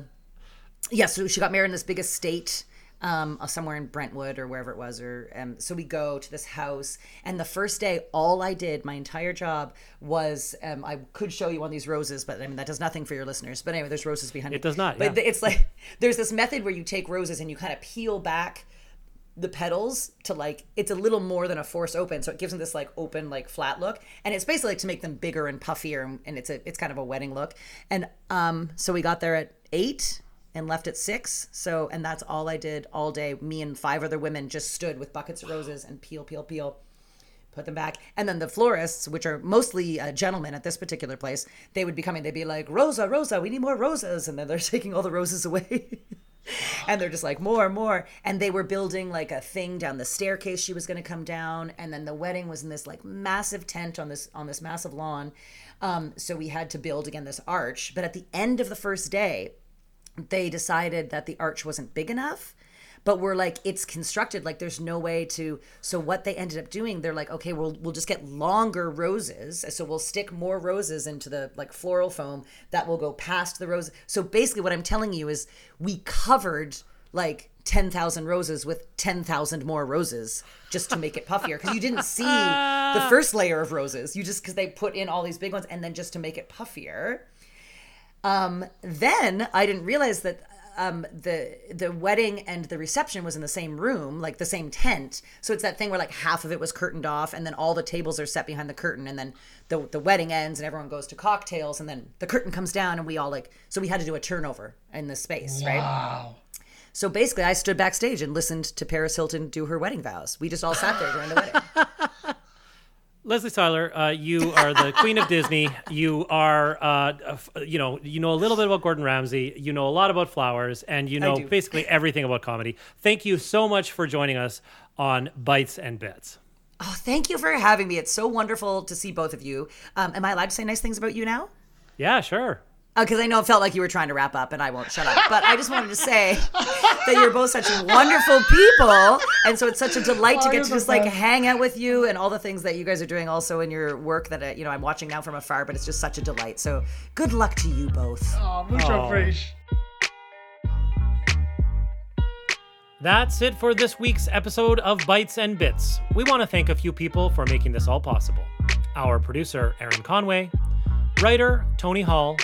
yeah, so she got married in this big estate um, uh, somewhere in Brentwood or wherever it was. Or um, so we go to this house, and the first day, all I did, my entire job was um, I could show you on these roses, but I mean that does nothing for your listeners. But anyway, there's roses behind It does not, But yeah. it's like (laughs) there's this method where you take roses and you kind of peel back the petals to like it's a little more than a force open so it gives them this like open like flat look and it's basically like to make them bigger and puffier and, and it's a it's kind of a wedding look and um so we got there at eight and left at six. So and that's all i did all day. Me and five other women just stood with buckets of roses and peel peel peel put them back. And then the florists which are mostly uh, gentlemen at this particular place they would be coming. They'd be like rosa rosa we need more roses. And then they're (laughs) taking all the roses away. (laughs) And they're just like more more. And they were building like a thing down the staircase she was going to come down. And then the wedding was in this like massive tent on this on this massive lawn. Um, so we had to build again this arch. But at the end of the first day they decided that the arch wasn't big enough but we're like it's constructed like there's no way to so what they ended up doing they're like okay we'll we'll just get longer roses so we'll stick more roses into the like floral foam that will go past the rose so basically what i'm telling you is we covered like 10,000 roses with 10,000 more roses just to make it puffier because you didn't see the (laughs) first layer of roses you just because they put in all these big ones and then just to make it puffier um, then I didn't realize that um, the the wedding and the reception was in the same room, like the same tent. So it's that thing where like half of it was curtained off, and then all the tables are set behind the curtain, and then the the wedding ends, and everyone goes to cocktails, and then the curtain comes down, and we all like. So we had to do a turnover in the space, right? Wow. So basically, I stood backstage and listened to Paris Hilton do her wedding vows. We just all sat there during the wedding. (laughs) Leslie Seiler, uh, you are the queen of Disney. You are, uh, f- you know, you know a little bit about Gordon Ramsay. You know a lot about flowers, and you know basically everything about comedy. Thank you so much for joining us on Bites and Bits. Oh, thank you for having me. It's so wonderful to see both of you. Um, am I allowed to say nice things about you now? Yeah, sure. Because I know it felt like you were trying to wrap up, and I won't shut up. But I just wanted to say that you're both such wonderful people, and so it's such a delight to Oh, get to the just like hang out with you and all the things that you guys are doing also in your work that uh, you know I'm watching now from afar. But it's just such a delight. So good luck to you both. Oh, mucho Oh. That's it for this week's episode of Bites and Bits. We want to thank a few people for making this all possible. Our producer, Aaron Conway, writer, Tony Hall,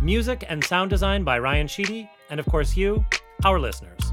music and sound design by Ryan Sheedy, and of course, you, our listeners.